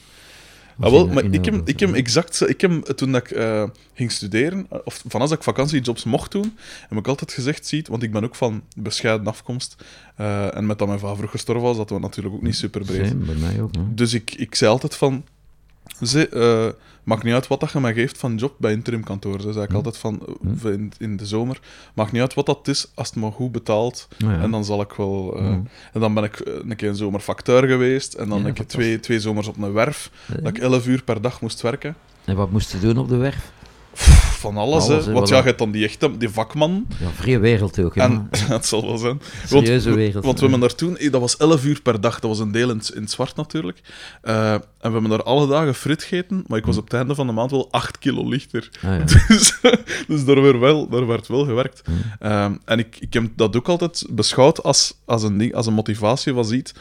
Ah, wel, maar ik heb, ik heb exact ik heb, toen dat ik eh, ging studeren, eh, of van als ik vakantiejobs mocht doen, heb ik altijd gezegd, ziet, want ik ben ook van bescheiden afkomst, eh, en met dat mijn vader vroeg gestorven was, dat was natuurlijk ook niet super breed. Same, bij mij ook, hè. Dus ik, ik zei altijd van, ze, eh, maakt niet uit wat dat je mij geeft van job bij interim kantoor. Ze zei ik Hm. altijd van, eh, in, in de zomer, maakt niet uit wat dat is, als het maar goed betaalt, ja. en dan zal ik wel... eh, Hm. En dan ben ik een keer een zomer facteur geweest, en dan Ja, een keer twee, twee zomers op een werf, dat ik 11 uur per dag moest werken. En wat moest je doen op de werf? Van alles, Alles, hè. Want voilà. ja, je hebt dan die echte, die vakman. Ja, vrije wereld ook, hè. En het zal wel zijn. Serieuze want, wereld. Want we hebben daar toen, dat was 11 uur per dag, dat was een deel in, het- in het zwart natuurlijk. Eh, en we hebben daar alle dagen frit gegeten, maar ik was op het einde van de maand wel 8 kilo lichter. Ah, ja. Dus, dus daar, werd wel, daar werd wel gewerkt. Mm. Ehm, en ik, ik heb dat ook altijd beschouwd als, als, een, ding, als een motivatie van ziet.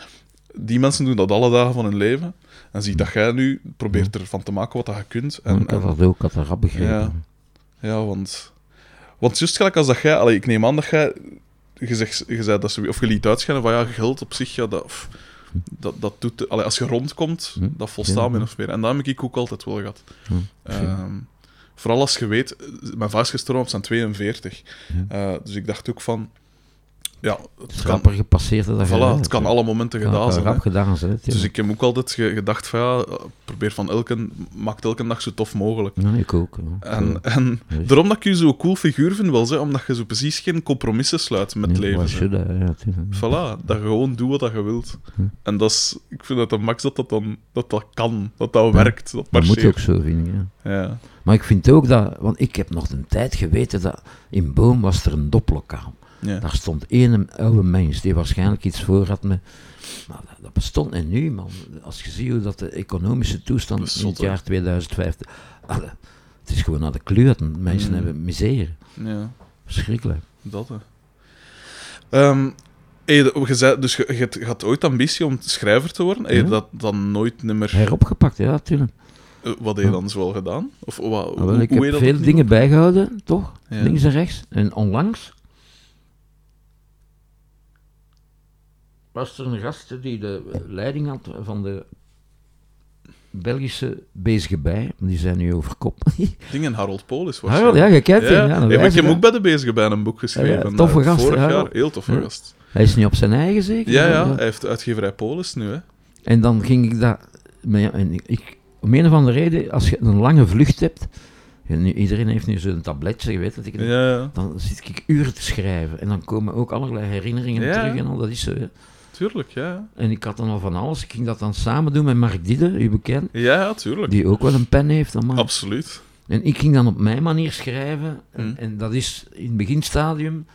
Die mensen doen dat alle dagen van hun leven. En zie dat jij nu probeert ervan te maken wat dat je kunt. En, ik had dat ook, ik had dat rap begrepen. Ja. Ja, want... Want juist gelijk als dat jij... Allee, ik neem aan dat jij... Je, zegt, je zei dat ze... Of je liet uitschijnen van ja, geld op zich, ja, dat... dat, dat doet... Allee, als je rondkomt, Hm. dat volstaat Ja. min of meer. En dat heb ik ook altijd wel gehad. Hm. Ehm, vooral als je weet... Mijn vader is gestorven op zijn 42. Eh, dus ik dacht ook van... Ja, het kan, gepasseerd dat je voilà, het kan alle momenten gedaan zijn. rap gedaan zijn, Dus ik heb ook altijd ge- gedacht van ja, probeer van elke... Maak elke dag zo tof mogelijk. Ja, ik ook. En, en Ja. daarom dat ik je zo'n cool figuur vind, wel, zeg, omdat je zo precies geen compromissen sluit met het leven. should I, ja. Voilà, dat je gewoon doet wat je wilt. En dat is, ik vind dat de max dat dat dan dat dat kan, dat dat werkt, dat Dat moet marcheert. ook zo, vind ik. Ja. Ja. Maar ik vind ook dat, want ik heb nog een tijd geweten dat in Boom was er een doplokaal. Ja. Daar stond één oude mens die waarschijnlijk iets voor had met. Maar dat, dat bestond en nu, man. Als je ziet hoe dat de economische toestand in het jaar 2015. Alle, het is gewoon naar de kleurten. Mensen Mm. hebben misère. ja, Verschrikkelijk. dat hè. Heb je, zei, dus je, had ooit ambitie om schrijver te worden. Heb je Ja. dat dan nooit meer... Heropgepakt, ja, natuurlijk. eh, Wat heb je dan zoal gedaan? Of wat, Ah, hoe, wel, ik hoe heb veel dingen bijgehouden, toch? Ja. Links en rechts. En onlangs was er een gast die de leiding had van de Belgische bezige bij. Die zijn nu over kop. Dingen, Harold Polis was Harold, ja, je kent hem. Ja, een ja, ik heb guy. ook bij de bezige bij een boek geschreven. Ja, toffe eh, gast, Vorig jaar, heel toffe Ja. gast. Hij is niet op zijn eigen zeker? Ja, ja, hij heeft uitgeverij Polis nu, hè. En dan ging ik dat... Maar en ik, om een of andere reden, als je een lange vlucht hebt... en nu- iedereen heeft nu zo'n tabletje, je weet dat ik... Dan zit ik uren te schrijven. En dan komen ook allerlei herinneringen terug en al. Dat is zo. Tuurlijk, ja. En ik had dan al van alles. Ik ging dat dan samen doen met Mark Didde, u bekend. Ja, tuurlijk. Die ook wel een pen heeft. Dan maar. Absoluut. En ik ging dan op mijn manier schrijven. En, Hmm. en dat is in het beginstadium.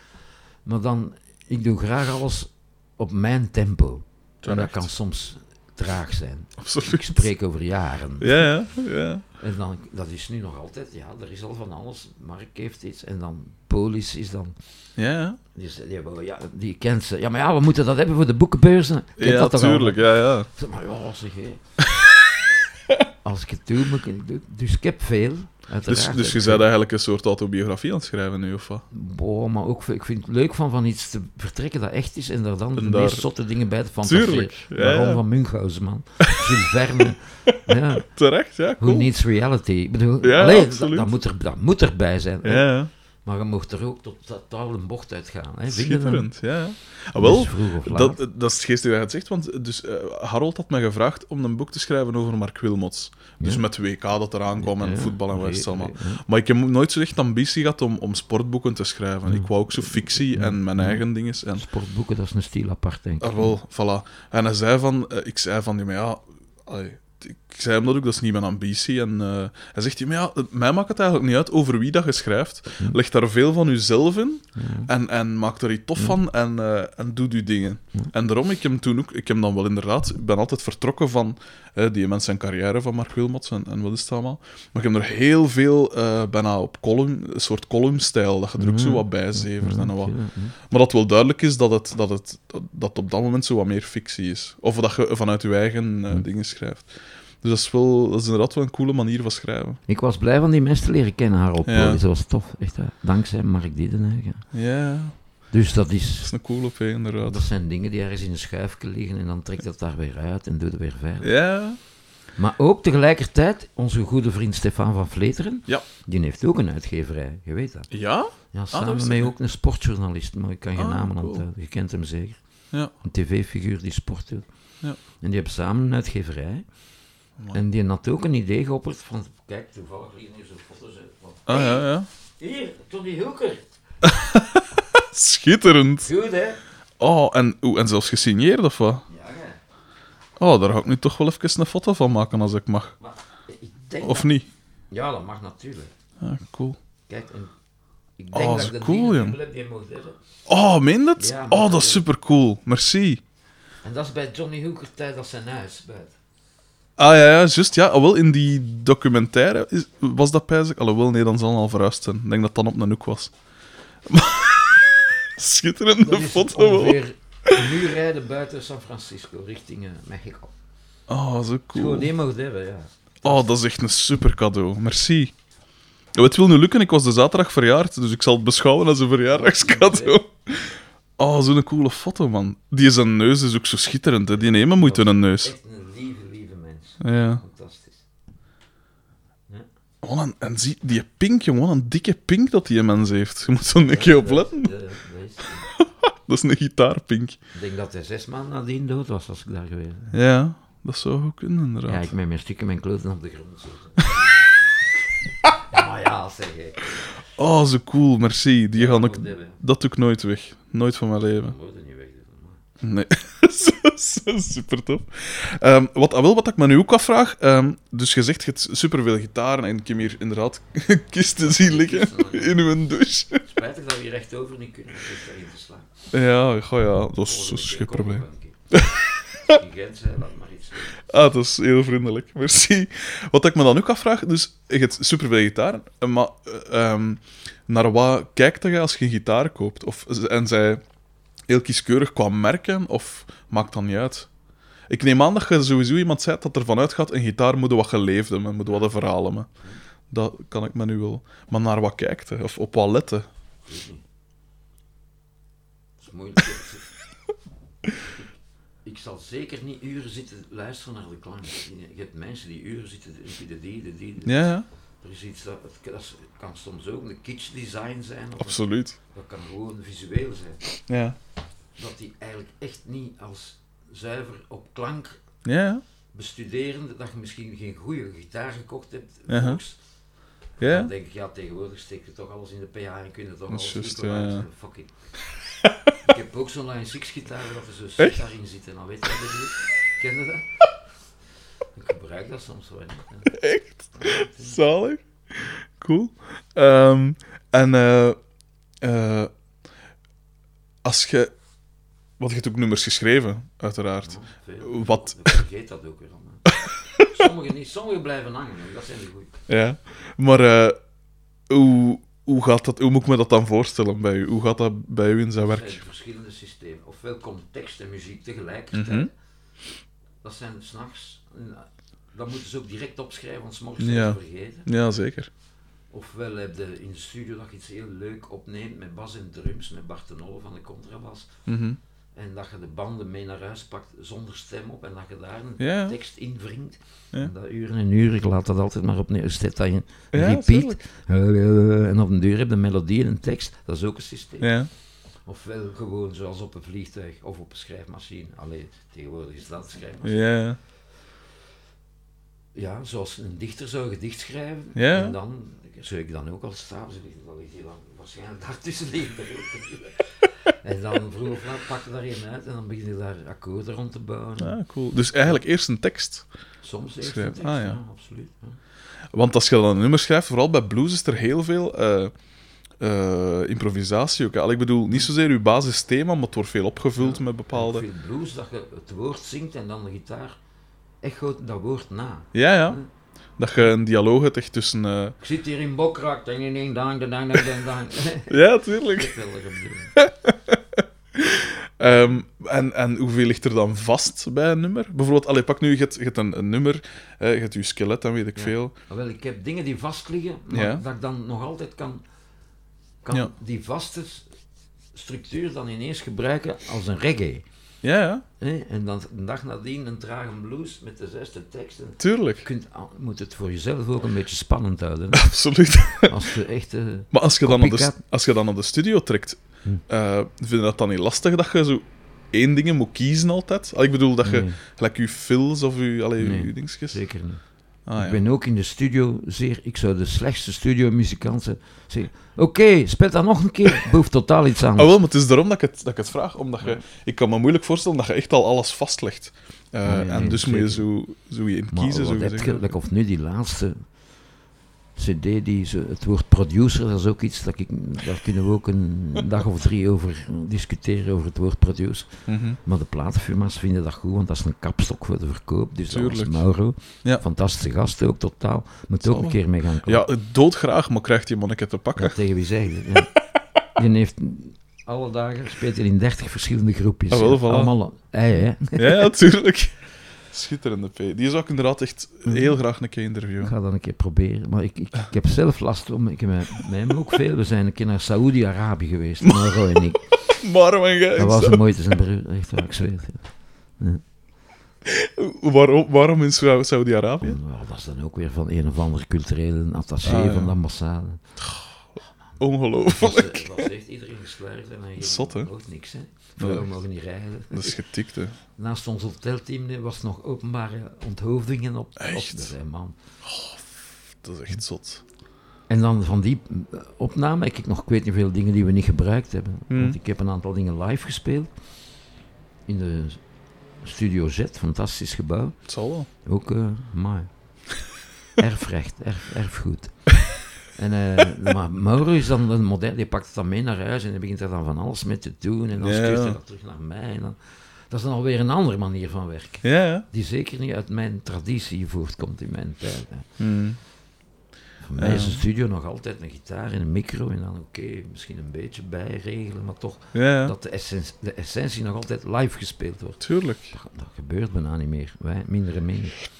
Maar dan, ik doe graag alles op mijn tempo. En dat Terecht. kan soms traag zijn. Ik Absoluut. spreek over jaren. Ja, ja, ja. En dan, dat is nu nog altijd, ja, er is al van alles. Mark heeft iets. En dan Polis is dan, Ja, ja. die, is- die, hebben- ja, die kent ze. Ja, maar ja, we moeten dat hebben voor de boekenbeurzen. Kent Ja, dat tuurlijk, ja, ja. Ik zeg maar, ja, zeg. Als ik het doe, moet ik het doen. Dus ik heb veel, uiteraard. Dus, dus je bent eigenlijk een soort autobiografie aan het schrijven nu, of wat? Boah, maar ook, ik vind het leuk van, van iets te vertrekken dat echt is en daar dan de daar- meest zotte dingen bij te fantaseren. Tuurlijk, ja, ja. van Münchhausen, man. Jules Verne. ja, Terecht, ja, who cool. needs reality? Ik bedoel, Ja, allee, dat, moet er, dat moet erbij zijn. Ja, ja. Maar je mocht er ook tot totaal een bocht uitgaan. Hè? Schitterend, ja. ja. Ah, wel, dat, dat is het geestige dat je het zegt, want dus, eh, Harold had me gevraagd om een boek te schrijven over Mark Wilmots. Dus Ja. met WK dat eraan kwam en Ja, voetbal en wat nee, allemaal. nee. Maar ik heb nooit zo echt ambitie gehad om, om sportboeken te schrijven. Ik wou ook zo fictie en mijn eigen dingen. En, Sportboeken, dat is een stil apart, denk ik. ah, wel, voilà. En hij zei van, eh, ik zei van, ja, maar ja, allee, ik zei hem dat ook, dat is niet mijn ambitie. En eh, hij zegt, maar ja, mij maakt het eigenlijk niet uit over wie dat je schrijft. Leg daar veel van jezelf in en, en maak er iets tof van en, eh, en doe je dingen. En daarom, ik hem toen ook, ik heb dan wel inderdaad, ik ben altijd vertrokken van die mensen zijn carrière van Mark Wilmots en, en wat is het allemaal. Maar ik heb er heel veel, eh, bijna op column, een soort columnstijl, dat je er ook zo wat bij zevert en wat. Maar dat wel duidelijk is dat het, dat het dat, op dat moment zo wat meer fictie is. Of dat je vanuit je eigen dingen schrijft. Dus dat is, wel, dat is inderdaad wel een coole manier van schrijven. Ik was blij van die mensen te leren kennen, Harold Ja. Polis. Dat was tof, echt. hè. Dankzij Mark Diedenhuizen. Ja, Dus dat dat is... is een coole op inderdaad. Dat zijn dingen die ergens in een schuifje liggen en dan trekt dat daar weer uit en doet het weer verder. Ja, Maar ook tegelijkertijd, onze goede vriend Stefan van Vleteren, Ja. die heeft ook een uitgeverij, je weet dat. ja, Ja, dat samen wist met ook een sportjournalist, maar ik kan geen Ah, namen cool. onthouden. Je kent hem zeker. ja. Een tv-figuur die sport doet. Ja. En die hebben samen een uitgeverij. En die had ook een idee geopperd van, kijk, toevallig liggen hier zo'n foto's uit. van, Ah ja, ja. Hier, Tony Hilker. Schitterend. Goed, hè? Oh, en, en zelfs gesigneerd of wat? Ja, ja. Oh, daar ga ik nu toch wel even een foto van maken als ik mag. Maar ik denk Of dat- niet? Ja, dat mag natuurlijk. Ah, cool. Kijk, en ik Oh, denk dat dat ik cool, heb die je mocht hebben. Oh, meen dat? Ja, oh, dat dat- is super cool. Merci. En dat is bij Johnny Hooker tijd als zijn huis. Buiten. Ah ja, ja, juist. Ja, Ah, wel in die documentaire is, was dat pijzig. Alhoewel, nee, dan zal het al verhuisd zijn. Ik denk dat dat op een hoek was. Schitterende Dat is foto ongeveer een uur rijden buiten San Francisco, richting eh, Mexico. Oh, zo Gewoon cool. die mocht hebben, ja. Oh, dat is echt een super cadeau. Merci. Het wil nu lukken, ik was de zaterdag verjaard, dus ik zal het beschouwen als een verjaardagscadeau. Oh, zo'n coole foto, man. Die zijn neus is ook zo schitterend, hè. Die nemen moeite een neus. Echt een lieve, lieve mens. Ja. Fantastisch. Oh, en, en zie, die pink, jongen, wat een dikke pink dat die mens heeft. Je moet er een keer op letten. Ja, dat is- Dat is een gitaarpink. Ik denk dat hij zes maanden nadien dood was als ik daar geweest ben. Ja, dat zou ook kunnen, Ja, inderdaad. ik met mijn stukken mijn kloten op de grond zitten. maar ja, zeg ik. Oh, zo cool, merci. Die gaan ook... Dat doe ik nooit weg. Nooit van mijn leven. Moet er niet weg doen. Nee. super top. Ehm, wat, wel, wat ik me nu ook afvraag. ehm, dus je zegt, je hebt superveel gitaren en ik heb hier inderdaad kisten zien liggen in uw douche. Spijtig dat we hier recht over niet kunnen, daarin te slaan. Ja, goh, ja, dat is, dat is geen probleem. In Gent zei, laat maar iets weten. Ah, dat is heel vriendelijk. Merci. Wat ik me dan ook afvraag, dus je hebt superveel gitaren, eh, maar eh, ehm, naar wat kijkt je als je een gitaar koopt? Of, en zij heel kieskeurig qua merken, of maakt dat niet uit? Ik neem aan dat je sowieso iemand zei dat ervan uitgaat, een gitaar moet wat geleefd hebben, moet wat een verhaal hebben. Dat kan ik me nu wel. Maar naar wat kijkt? Of op wat letten? Dat is moeilijk. Ik- zal zeker niet uren zitten luisteren naar de klank. Je hebt mensen die uren zitten, de die, de die, de die. Ja, ja, Er is iets dat, het dat kan soms ook een kitsch design zijn, of absoluut. dat kan gewoon visueel zijn. Ja, Dat die eigenlijk echt niet als zuiver op klank ja, ja. bestuderen, dat je misschien geen goede gitaar gekocht hebt. Ja. Box. ja. Dan denk ik, ja, tegenwoordig steek je toch alles in de PA en kun je toch Dat alles ja, ja. Fuck it. ik heb ook zo'n Line 6 gitaar dat er zo shit Echt? daarin zit en dan weet je ik bedoel. Ken je dat? Ik gebruik dat soms wel niet. hè. Echt? Zalig. Cool. Ehm, en eh, eh, als je... Want je hebt ook nummers geschreven, uiteraard. Wat- Ik vergeet dat ook weer. Sommige niet, sommige blijven hangen, dat zijn de goeie. Ja. Maar eh, hoe, hoe, gaat dat, hoe moet ik me dat dan voorstellen bij u? Hoe gaat dat bij u in zijn Er werk? zijn verschillende systemen. Ofwel tekst en muziek tegelijkertijd. Mhm. Dat zijn s'nachts. Dat moeten ze ook direct opschrijven, want Ja. zijn ze vergeten. Ja, zeker. Ofwel heb je in de studio dat je iets heel leuk opneemt met bas en drums, met Bart de Nolle van de contrabas. Mhm. En dat je de banden mee naar huis pakt zonder stem op en dat je daar een Ja. tekst in wringt. Ja. En dat uren en uren, ik laat dat altijd maar opnieuw. Zet dat in Ja, repeat. en op een deur heb je een melodie en een tekst. Dat is ook een systeem. Ja. Ofwel gewoon zoals op een vliegtuig of op een schrijfmachine. Alleen tegenwoordig is dat een schrijfmachine. Ja. Ja, zoals een dichter zou gedicht schrijven. Ja. En dan zou ik dan ook al staan. Dan ligt hij dan waarschijnlijk daartussen liggen. en dan vroeg of laat pak je daar een uit en dan begin je daar akkoorden rond te bouwen. Ah, cool. Dus eigenlijk eerst een tekst. Soms eerst een tekst, ah, ja. ja. absoluut. ja. Want als je dan een nummer schrijft, vooral bij blues, is er heel veel eh, eh, improvisatie ook. Al, Ik bedoel, niet zozeer uw basisthema, maar het wordt veel opgevuld Ja. met bepaalde... Veel blues, dat je het woord zingt en dan de gitaar echoot dat woord na. Ja, ja. Dat je een dialoog hebt echt tussen... eh, Ik zit hier in Bokrak, ding, ding, ding, dang, dang, dang, dang. Ja, tuurlijk. Ehm, en, en hoeveel ligt er dan vast bij een nummer? Bijvoorbeeld, allee, pak nu, je hebt, je hebt een, een nummer, eh, je hebt je skelet, dan weet ik Ja. veel. Ah, Wel, ik heb dingen die vast liggen, maar Ja. dat ik dan nog altijd kan, kan Ja. die vaste structuur dan ineens gebruiken als een reggae. Ja, ja? En dan een dag nadien een trage blues met de zesde teksten. Je tuurlijk. kunt, je moet het voor jezelf ook een beetje spannend houden. Absoluut. Als je echt... Maar als je dan naar de, als je dan naar de studio trekt, Hm. eh, vind je dat dan niet lastig dat je zo één ding moet kiezen altijd? Al, ik bedoel, dat je nee, gelijk je fills of je, allee, Nee, je dingetjes... zeker niet. Ah. Ik ben ook in de studio zeer... Ik zou de slechtste studiomuzikant zijn. Zeggen, oké, speel dat nog een keer. Behoeft totaal iets Ah, anders. wel, maar het is daarom dat ik het, dat ik het vraag. Omdat je, ik kan me moeilijk voorstellen dat je echt al alles vastlegt. Eh, Nee, nee, en dus moet je zo, zo je in Maar kiezen. wat Zo of nu die laatste cd, die zo, het woord producer, dat is ook iets, dat ik, daar kunnen we ook een dag of drie over discussiëren, over het woord producer. Mhm. Maar de platenfirma's vinden dat goed, want dat is een kapstok voor de verkoop. Dus dat was Tuurlijk. Mauro, Ja. fantastische gast ook, totaal. Moet ook een keer mee gaan Ja, komen. doodgraag, maar krijgt die manneke te pakken. Ja, tegen wie zeg je? Ja. Die heeft alle dagen, speelt hij in 30 verschillende groepjes. Ah, wel, Ja, voilà. Allemaal ei, hè. Ja, ja, tuurlijk. Schitterende P. Die zou ik inderdaad echt heel graag een keer Ik interviewen. ga dat een keer proberen. Maar ik, ik, ik heb zelf last om. Ik heb hem ook veel. We zijn een keer naar Saoedi-Arabië geweest. Mauro en ik. Maar mijn gij, Dat was een moeite zijn broer. Echt waar, ik zweer ja. waarom, waarom in Sau- Saudi-Arabië? Dat is dan ook weer van een of andere culturele attaché Ah, ja. van de ambassade. Ongelooflijk. Was echt iedereen geslaagd en hij Zot, hè? ook niks. Hè. Nee. mogen niet rijden. Dat is getikt, hè. Naast ons hotelteam was nog openbare onthoofdingen op. Echt? op de man. Dat is echt zot. En dan van die opname heb ik nog, ik weet niet veel dingen die we niet gebruikt hebben. Hmm. Want ik heb een aantal dingen live gespeeld. In de Studio Z, fantastisch gebouw. Het zal wel. Ook, eh maar erfrecht, erf, erfgoed. En, eh, maar Mauro is dan een model, die pakt het dan mee naar huis en die begint er dan van alles mee te doen. En dan Ja. stuurt hij dat terug naar mij. En dan, dat is dan alweer een andere manier van werken. Ja. Die zeker niet uit mijn traditie voortkomt in mijn tijd. hè. Hmm. Voor mij is een studio nog altijd een gitaar en een micro en dan oké, misschien een beetje bijregelen, maar toch Ja, dat de essentie, de essentie nog altijd live gespeeld wordt. Tuurlijk. Dat, dat gebeurt bijna niet meer, wij, minder en minder.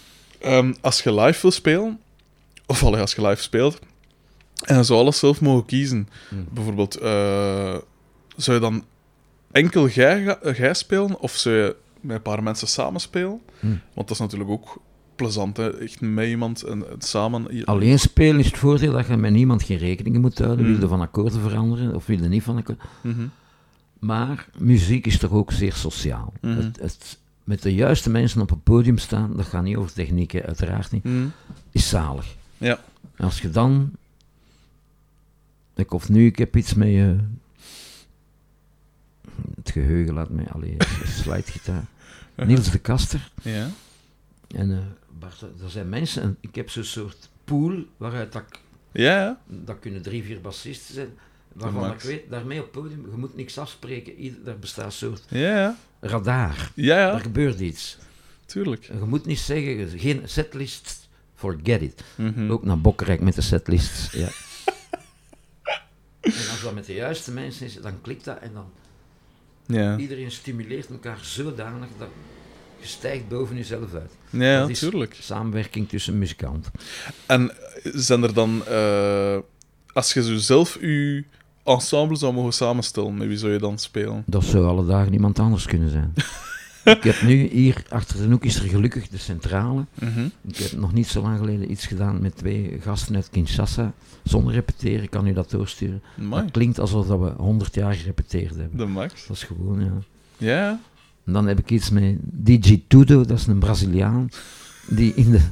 Ehm, als je live wil spelen, of allee, als je live speelt, en je zou alles zelf mogen kiezen, Hmm. bijvoorbeeld, eh, zou je dan enkel jij, spelen, of zou je met een paar mensen samen spelen? Hmm. Want dat is natuurlijk ook plezant, hè? echt met iemand en, en samen. Alleen spelen is het voordeel dat je met niemand geen rekening moet houden, Hmm. wilde van akkoorden veranderen of wilde niet van akkoorden. Mhm. Maar muziek is toch ook zeer sociaal. Mhm. Het, het, met de juiste mensen op het podium staan, dat gaat niet over technieken, uiteraard niet, Mhm. is zalig. Ja. En als je dan. Ik of nu, ik heb iets met je. Het geheugen laat mij. Allee, slidegitaar. Niels de Kaster. Ja. En eh Bart, er zijn mensen. En ik heb zo'n soort pool waaruit dat, ik- Ja, ja. dat kunnen drie, vier bassisten zijn. Waarvan ik weet, daarmee op het podium, je moet niks afspreken. Ieder, daar bestaat een soort Ja, radar. Ja, Er gebeurt iets. Tuurlijk. Je moet niet zeggen, geen setlist, forget it. Mhm. Ook naar Bokkerijk met de setlists. Ja. En als dat met de juiste mensen is, dan klikt dat en dan Ja. iedereen stimuleert elkaar zodanig dat je stijgt boven jezelf uit. Ja, Dat is tuurlijk. Samenwerking tussen muzikanten. En zijn er dan, eh, als je zo zelf je ensemble zou mogen samenstellen, met wie zou je dan spelen? Dat zou alle dagen iemand anders kunnen zijn. ik heb nu hier, achter de hoek is er gelukkig de centrale. Mhm. Ik heb nog niet zo lang geleden iets gedaan met twee gasten uit Kinshasa. Zonder repeteren, ik kan u dat doorsturen. Amai, Het klinkt alsof dat we 100 jaar gerepeteerd hebben. de max. Dat is gewoon, ja. Ja, En dan heb ik iets met DJ Tudo, dat is een Braziliaan. Die in de.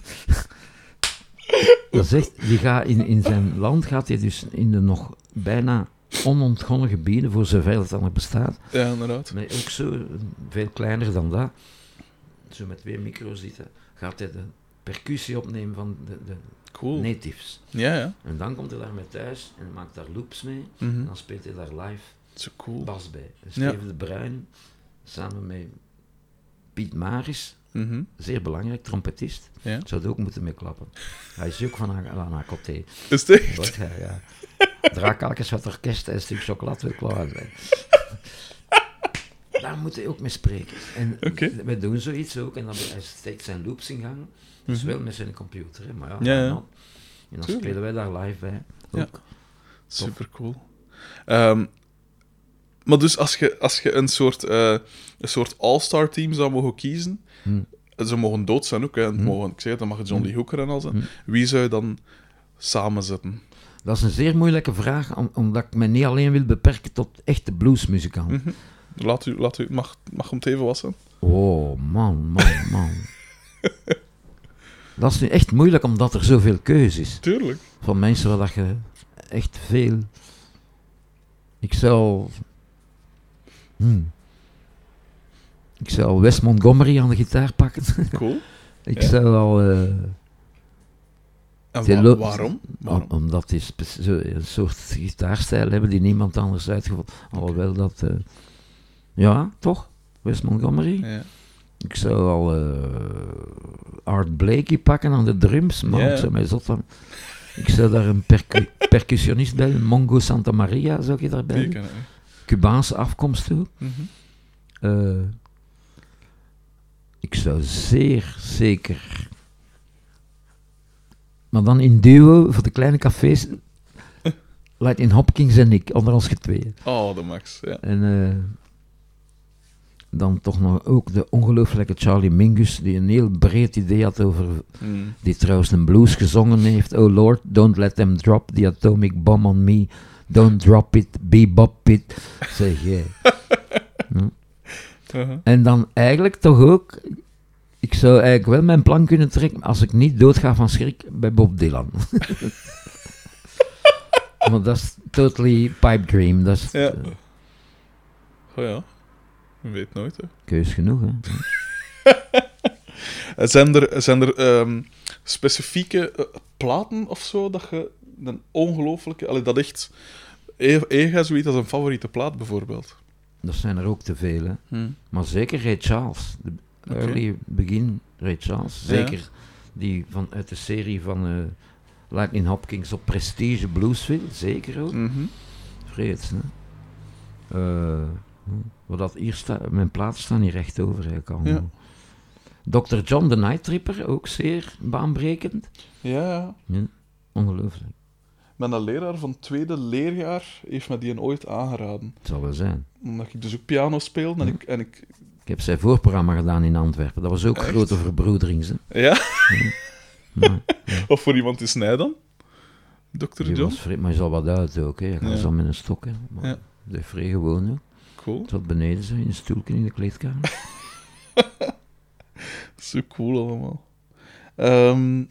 dat echt, die gaat in, in zijn land gaat hij dus in de nog bijna onontgonnen gebieden, voor zover het dan nog bestaat. ja, inderdaad. Maar ook zo, veel kleiner dan dat. Zo met twee micro's zitten, gaat hij de percussie opnemen van de, de Cool. natives. Ja, ja. En dan komt hij daarmee thuis en maakt daar loops mee. Mhm. En dan speelt hij daar live Zo cool. bas bij. En Ja. Steven de Bruin, samen met Piet Maris, Mhm. zeer belangrijk, trompetist. Ja. Zou er ook moeten mee klappen. Hij is ook van aan aan côté. Is het echt? Ja. Draakalkens wat orkest en een stuk chocolade wil klaar zijn. Daar moet hij ook mee spreken. En wij doen zoiets ook. En dan hij steekt zijn loops in gang. Dus Mhm. wel met zijn computer, hè, maar ja. Ja, ja. En dan, en dan Tuurlijk. spelen wij daar live bij. Ja. Ook. Super cool. Ehm, maar dus als je, als je een soort, eh, een soort all-star team zou mogen kiezen, Hm. ze mogen dood zijn ook, hè, het Hm. mogen, ik zeg dan mag het John Hm. Lee Hooker en al zijn. Hm. Wie zou je dan samenzetten? Dat is een zeer moeilijke vraag, om- omdat ik me niet alleen wil beperken tot echte bluesmuzikanten. Mhm. Laat u, laat u, mag, mag hem het even wassen? Oh, man, man, man. dat is nu echt moeilijk, omdat er zoveel keuze is. Tuurlijk. Van mensen waar dat je echt veel... Ik zou... Hmm. Ik zou Wes Montgomery aan de gitaar pakken. Cool. ik Ja. zou al... eh, En wa- waarom? waarom? om- omdat die een soort gitaarstijl hebben die niemand anders uitgevonden. Alhoewel dat... eh, ja, toch? Wes Montgomery. Ja. Ik zou al eh, Art Blakey pakken aan de drums, maar Ja. ik zou mij zot van... Ik zou daar een percu- percussionist bij, Mongo Santa Maria, zou je daarbij. Cubaanse afkomst ook. Mhm. Eh, ik zou zeer zeker... Maar dan in duo, voor de kleine cafés, Lightning Hopkins en ik, onder ons getweeën. Oh, de max. Ja. En eh, dan toch nog ook de ongelooflijke Charlie Mingus, die een heel breed idee had over, Mm. die trouwens een blues gezongen heeft. Oh Lord, don't let them drop the atomic bomb on me. Don't drop it, bebop it, zeg jij. Uh-huh. En dan eigenlijk toch ook, ik zou eigenlijk wel mijn plan kunnen trekken als ik niet doodga van schrik bij Bob Dylan. Want dat is totally pipe dream, dat is Ja. eh, Oh ja. Je weet nooit, hè. keus genoeg. Hè. Eh, Zijn er, zijn er ehm, specifieke eh, platen of zo dat je een ongelooflijke... Allee, dat echt... Ega zoiets als een favoriete plaat, bijvoorbeeld. Dat zijn er ook te veel, hè. Maar zeker Ray Charles. De early begin Ray Charles. Ja. Zeker die van, uit de serie van eh Lightning Hopkins op Prestige Bluesville. Zeker ook. Mhm. Vreeds, hè. Hm, wat dat hier staat, mijn platen staan hier recht over eigenlijk allemaal. Dr. John the Night Tripper, ook zeer baanbrekend. Ja, ja. Ongelooflijk. Mijn leraar van tweede leerjaar heeft me die een ooit aangeraden. Het zal wel zijn. Omdat ik dus ook piano speelde en ik... En ik Ik heb zijn voorprogramma gedaan in Antwerpen. Dat was ook Echt? grote verbroederings. Hè. ja? Of voor iemand is hij dan? Dr. John? was vreemd, maar hij is al wat uit ook. Hè. Hij gaat Ja. zo met een stok. Hè. Maar Ja. De vrij gewoon. Hè. Cool. Het zat beneden zo in een stoeltje in de kleedkamer. Zo cool allemaal. Ehm,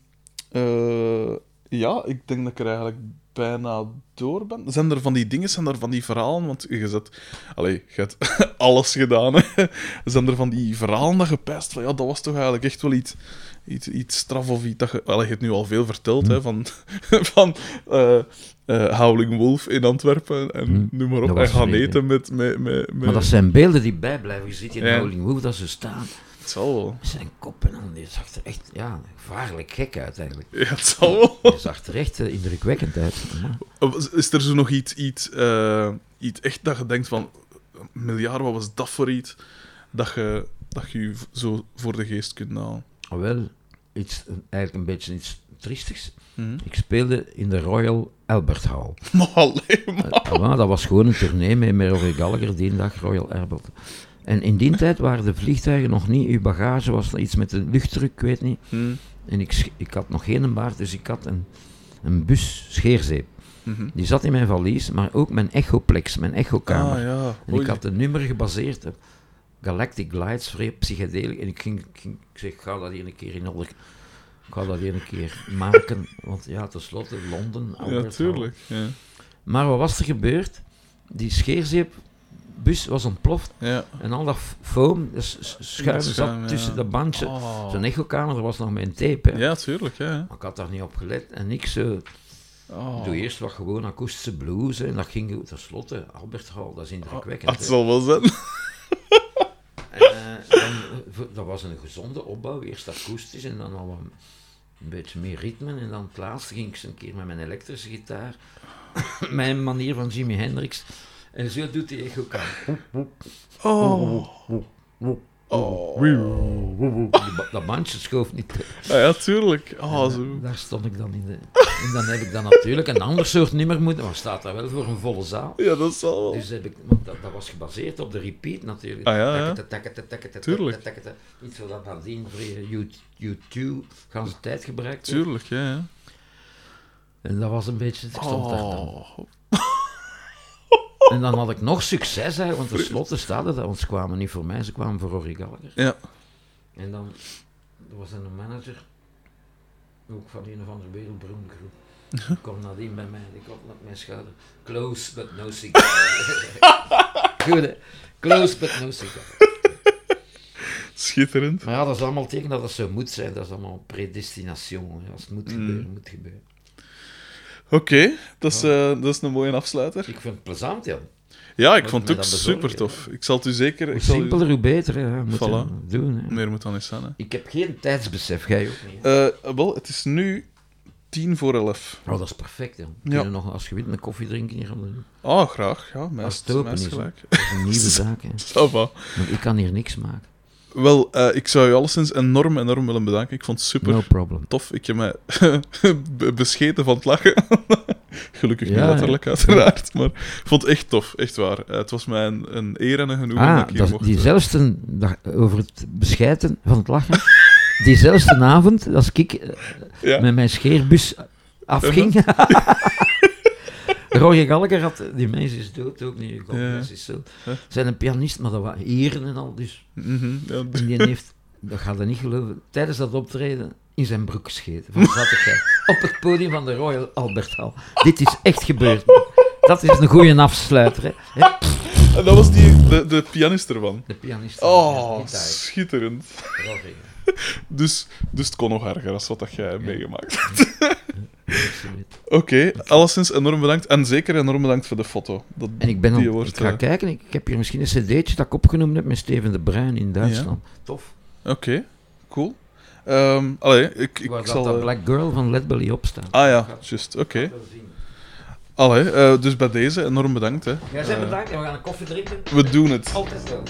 eh, ja, ik denk dat ik er eigenlijk bijna door ben. Zijn er van die dingen, zijn er van die verhalen? Want je zet... Allee, je hebt alles gedaan, hè. Zijn er van die verhalen dat je pijst van... Ja, dat was toch eigenlijk echt wel iets... Iets, iets straf of iets dat je... Allee, je hebt nu al veel verteld, hè, van... van eh, eh, Howling Wolf in Antwerpen en Hm. noem maar op. En gaan eten met... met, met, met... Maar dat zijn beelden die bijblijven. Je ziet in Ja. Howling Wolf dat ze staan. Het zal wel. Zijn kop en dan. Die zag er echt ja, gevaarlijk gek uit eigenlijk. Ja, het zal wel. Die zag er echt eh, indrukwekkend uit. Maar Is er zo nog iets, iets, eh, iets echt dat je denkt van... Een miljard, wat was dat voor iets? Dat je, dat je zo voor de geest kunt halen. wel, iets, eh, eigenlijk een beetje iets triestigs. Mhm. Ik speelde in de Royal Albert Hall. Maar alleen maar. Eh, dat was gewoon een tournee met Rory Gallagher, die dag Royal Albert. En in die tijd waren de vliegtuigen nog niet, uw bagage was iets met de luchtdruk, ik weet niet. Mhm. En ik, ik had nog geen baard, dus ik had een, een bus scheerzeep. Mhm. Die zat in mijn valies, maar ook mijn echoplex, mijn echokamer. Ah ja. En ik had een nummer gebaseerd op Galactic Lights, vrij psychedelisch. En ik ging, ik ging ik zeg, ga dat hier een keer in orde... Ik ga dat hier een keer maken, want ja, tenslotte Londen, Ja, Albert Hall. tuurlijk. Ja. Maar wat was er gebeurd? Die scheerzeepbus was ontploft Ja. en al dat foam, dus schuim, Dat schuim, zat ja. tussen de bandje. Oh. Zo'n echokamer, er was nog mijn tape. Hè. Ja, tuurlijk. Ja. Maar ik had daar niet op gelet en ik zo... Oh. Doe eerst wat gewoon akoestische blues hè, en dat ging. Tenslotte, Albert Hall, dat is indrukwekkend. Het hè. zal wel zijn. En, eh, eh, dat was een gezonde opbouw, eerst akoestisch en dan al wat, een beetje meer ritme. En dan het laatste ging ik eens een keer met mijn elektrische gitaar, mijn manier van Jimi Hendrix. En zo doet hij echo kan. Oh. Dat bandje schoof niet. Ah, ja, tuurlijk. Oh, zo. Daar stond ik dan in de... En dan heb ik dan natuurlijk een ander soort nummer moeten, maar staat daar wel voor een volle zaal. Ja, dat zal wel. Dus heb ik, want dat, dat was gebaseerd op de repeat natuurlijk. Ah, ja, ja. Takkete, takkete, takkete, Tuurlijk. takkete, takkete. Iets wat dat nadien voor je YouTube gaan ze tijd gebruikt. Tuurlijk, ja. ja. En dat was een beetje, ik stond daar dan. En dan had ik nog succes, hè, want tenslotte staat het, want ze kwamen niet voor mij, ze kwamen voor Rory Gallagher. Ja. En dan er was een manager, ook van een of andere wereldberoemde groep. Die kwam nadien bij mij, die kwam op mijn schouder. Close but no cigar. Goed hè? Close but no cigar. Schitterend. Maar ja, dat is allemaal teken dat het zo moet zijn. Dat is allemaal predestination. Als het moet gebeuren, moet gebeuren. Oké, dat, is, eh, dat is een mooie afsluiter. Ik vind het plezant, ja. Ja, ik Moet vond het ook dat bezorgen, super tof. Ik zal het u zeker... Hoe Ik zal u- simpeler, hoe beter. Hè. Voilà. doen. Hè. Meer moet dan eens zijn, hè. Ik heb geen tijdsbesef, jij ook niet. Eh, wel, het is nu tien voor elf. Oh, dat is perfect. Hè. We kunnen nog, als je wilt, een koffie drinken hier. Aan de... Oh, graag. Ja, Als het open is is. hè. gelijk. Dat is een nieuwe zaak. Hè. Ça va. Want ik kan hier niks maken. Wel, eh, ik zou je alleszins enorm, enorm willen bedanken. Ik vond het super No tof. Ik heb mij be- bescheten van het lachen. Gelukkig Ja, niet letterlijk, uiteraard. Maar ik vond het echt tof, echt waar. Eh, het was mij een, een eer en een genoegen dat Ah, ik hier dat, mocht... die eh, over het beschijten van het lachen. Diezelfde avond, als ik ja. met mijn scheerbus afging. Roger Gallagher had, die mens is dood ook niet, Ja. soul. Huh? Zijn een pianist, maar dat waren heren en al, dus. Mhm, ja, En die heeft, dat gaat je niet geloven, tijdens dat optreden in zijn broek gescheten. Van zattigheid. Op het podium van de Royal Albert Hall. Dit is echt gebeurd. Dat is een goede afsluiter, hè. En dat was die, de, de pianist ervan. De pianist. Oh, Ja, schitterend. Roger. Dus, dus het kon nog erger dan wat dat jij hebt Oké, alleszins enorm bedankt. En zeker enorm bedankt voor de foto. Dat, En ik ben al, wordt, ik ga eh, kijken, ik, ik heb hier misschien een cd'tje dat ik opgenomen heb met Steven de Bruin in Duitsland. Tof. Oké, cool. Ehm allee, ik, ik Waar zal... dat eh, Black Girl van Let Belly op staat. Ah ja, juist. Oké. Allee, eh, dus bij deze enorm bedankt. Hè. Jij bent bedankt en we gaan een koffie drinken. We doen het. Altijd zo.